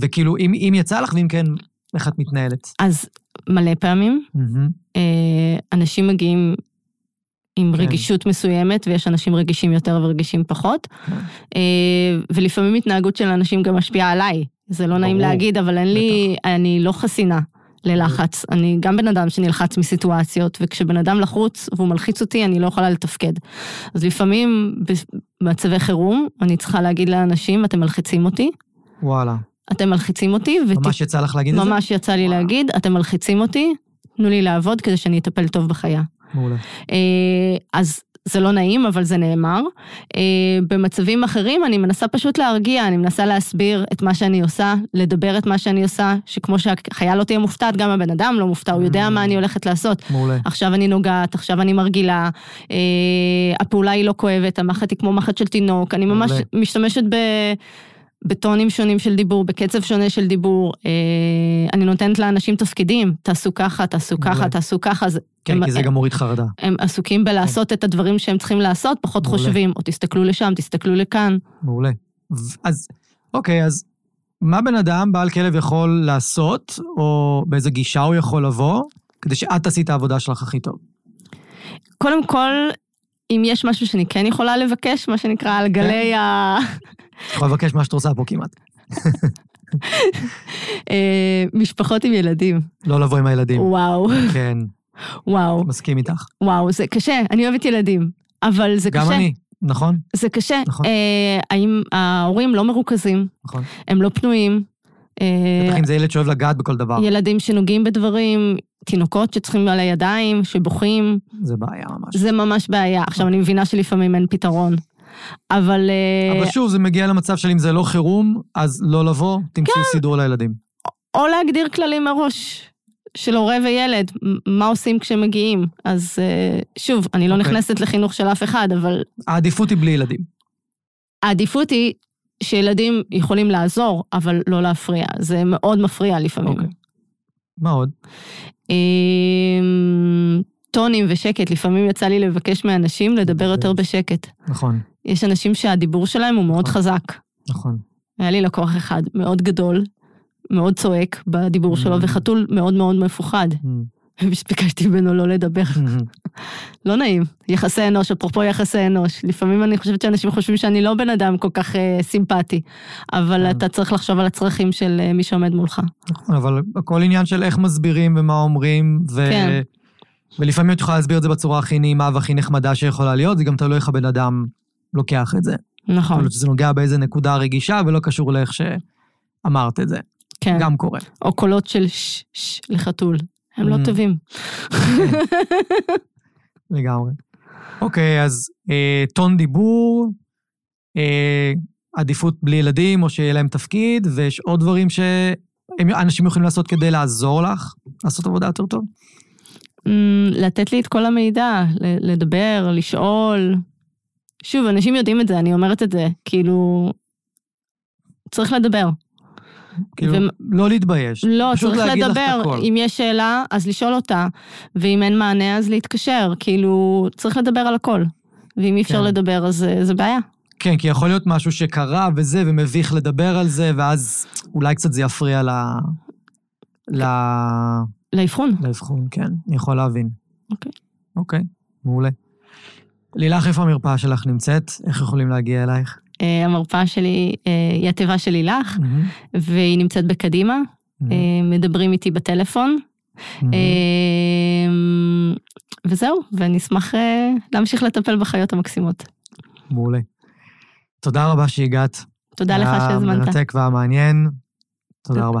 וכאילו, אם, אם יצא לך, ואם כן, איך את מתנהלת? אז מלא פעמים. Mm-hmm. אנשים מגיעים עם כן. רגישות מסוימת, ויש אנשים רגישים יותר ורגישים פחות. כן. אה, ולפעמים התנהגות של אנשים גם משפיעה עליי. זה לא נעים להגיד, אבל אין לי, אני לא חסינה ללחץ. אני גם בן אדם שנלחץ מסיטואציות, וכשבן אדם לחוץ והוא מלחיץ אותי, אני לא יכולה לתפקד. אז לפעמים במצבי חירום, אני צריכה להגיד לאנשים, אתם מלחיצים אותי. וואלה. אתם מלחיצים אותי. ממש יצא לך להגיד את זה? ממש יצא לי להגיד, אתם מלחיצים אותי, תנו לי לעבוד כדי שאני אטפל טוב בחיה. מעולה. אה, אז זה לא נעים, אבל זה נאמר. אה, במצבים אחרים אני מנסה פשוט להרגיע, אני מנסה להסביר את מה שאני עושה, לדבר את מה שאני עושה, שכמו שהחייל לא תהיה מופתעת, גם הבן אדם לא מופתע, הוא יודע מה אני הולכת לעשות. מעולה. עכשיו אני נוגעת, עכשיו אני מרגילה, אה, הפעולה היא לא כואבת, המחט היא כמו מחט של תינוק, אני ממש משתמשת ב... בטונים שונים של דיבור, בקצב שונה של דיבור. אה, אני נותנת לאנשים תפקידים, תעשו ככה, תעשו ככה, תעשו ככה. כן, הם, כי זה גם מוריד חרדה. הם עסוקים בלעשות כן. את הדברים שהם צריכים לעשות, פחות מעולה. חושבים, או תסתכלו לשם, תסתכלו לכאן. מעולה. אז, אוקיי, אז מה בן אדם, בעל כלב, יכול לעשות, או באיזה גישה הוא יכול לבוא, כדי שאת תעשי את העבודה שלך הכי טוב? קודם כל, אם יש משהו שאני כן יכולה לבקש, מה שנקרא, על גלי כן. ה... את יכולה לבקש מה שאת רוצה פה כמעט. אה, משפחות עם ילדים. לא לבוא עם הילדים. וואו. כן. וואו. מסכים איתך. וואו, זה קשה, אני אוהבת ילדים, אבל זה גם קשה. גם אני, נכון. זה קשה. נכון. אה, האם ההורים לא מרוכזים? נכון. הם לא פנויים. אה, בטח אם זה ילד שאוהב לגעת בכל דבר. ילדים שנוגעים בדברים, תינוקות שצריכים על הידיים, שבוכים. זה בעיה ממש. זה ממש בעיה. עכשיו, אני מבינה שלפעמים אין פתרון. אבל... אה, אבל שוב, זה מגיע למצב של אם זה לא חירום, אז לא לבוא, תמצאו כן. סידור לילדים. או להגדיר כללים מראש. של הורה וילד, מה עושים כשמגיעים. אז אה, שוב, אני לא okay. אוקיי. נכנסת לחינוך של אף אחד, אבל... העדיפות היא בלי ילדים. העדיפות היא שילדים יכולים לעזור, אבל לא להפריע. זה מאוד מפריע לפעמים. Okay. אוקיי. מה עוד? אמ, טונים ושקט. לפעמים יצא לי לבקש מאנשים לדבר יותר בשקט. נכון. יש אנשים שהדיבור שלהם הוא מאוד חזק. נכון. היה לי לקוח אחד מאוד גדול, מאוד צועק בדיבור שלו, Mm. וחתול מאוד מאוד מפוחד. ופשוט ביקשתי ממנו לא לדבר. לא נעים. יחסי אנוש, אפרופו יחסי אנוש. לפעמים אני חושבת שאנשים חושבים שאני לא בן אדם כל כך אה, סימפטי, אבל כן. אתה צריך לחשוב על הצרכים של אה, מי שעומד מולך. נכון, אבל הכל עניין של איך מסבירים ומה אומרים, ו... כן. ולפעמים את יכולה להסביר את זה בצורה הכי נעימה והכי נחמדה שיכולה להיות, זה גם תלוי איך הבן אדם לוקח את זה. יכול נכון, להיות שזה נוגע באיזה נקודה רגישה ולא קשור לאיך שאמרת את זה. כן. גם קורה. או קולות של ש, ש, לחתול. הם לא Mm. טובים. לגמרי. אוקיי, אז אה, טון דיבור, אה, עדיפות בלי ילדים, או שיהיה להם תפקיד, ויש עוד דברים שאנשים יכולים לעשות כדי לעזור לך לעשות עבודה יותר טוב. אמ, לתת לי את כל המידע, לדבר, לשאול. שוב, אנשים יודעים את זה, אני אומרת את זה, כאילו, צריך לדבר. כאילו, ומ- לא להתבייש. לא, צריך לדבר. אם יש שאלה, אז לשאול אותה, ואם אין מענה, אז להתקשר. כאילו, צריך לדבר על הכל. ואם אי אפשר כן. לדבר, אז אה, זה בעיה. כן, כי יכול להיות משהו שקרה וזה, ומביך לדבר על זה, ואז אולי קצת זה יפריע ל... ל... לאבחון. לאבחון, כן, אני יכול להבין. אוקיי. אוקיי, מעולה. לילך, איפה המרפאה שלך נמצאת? איך יכולים להגיע אלייך? אה, המרפאה שלי אה, היא התיבה של לילך, והיא נמצאת בקדימה. אה, מדברים איתי בטלפון. אה, וזהו, ואני אשמח להמשיך לטפל בחיות המקסימות. מעולה. תודה רבה שהגעת. תודה לך שהזמנת. היה מרתק והמעניין. תודה. רבה.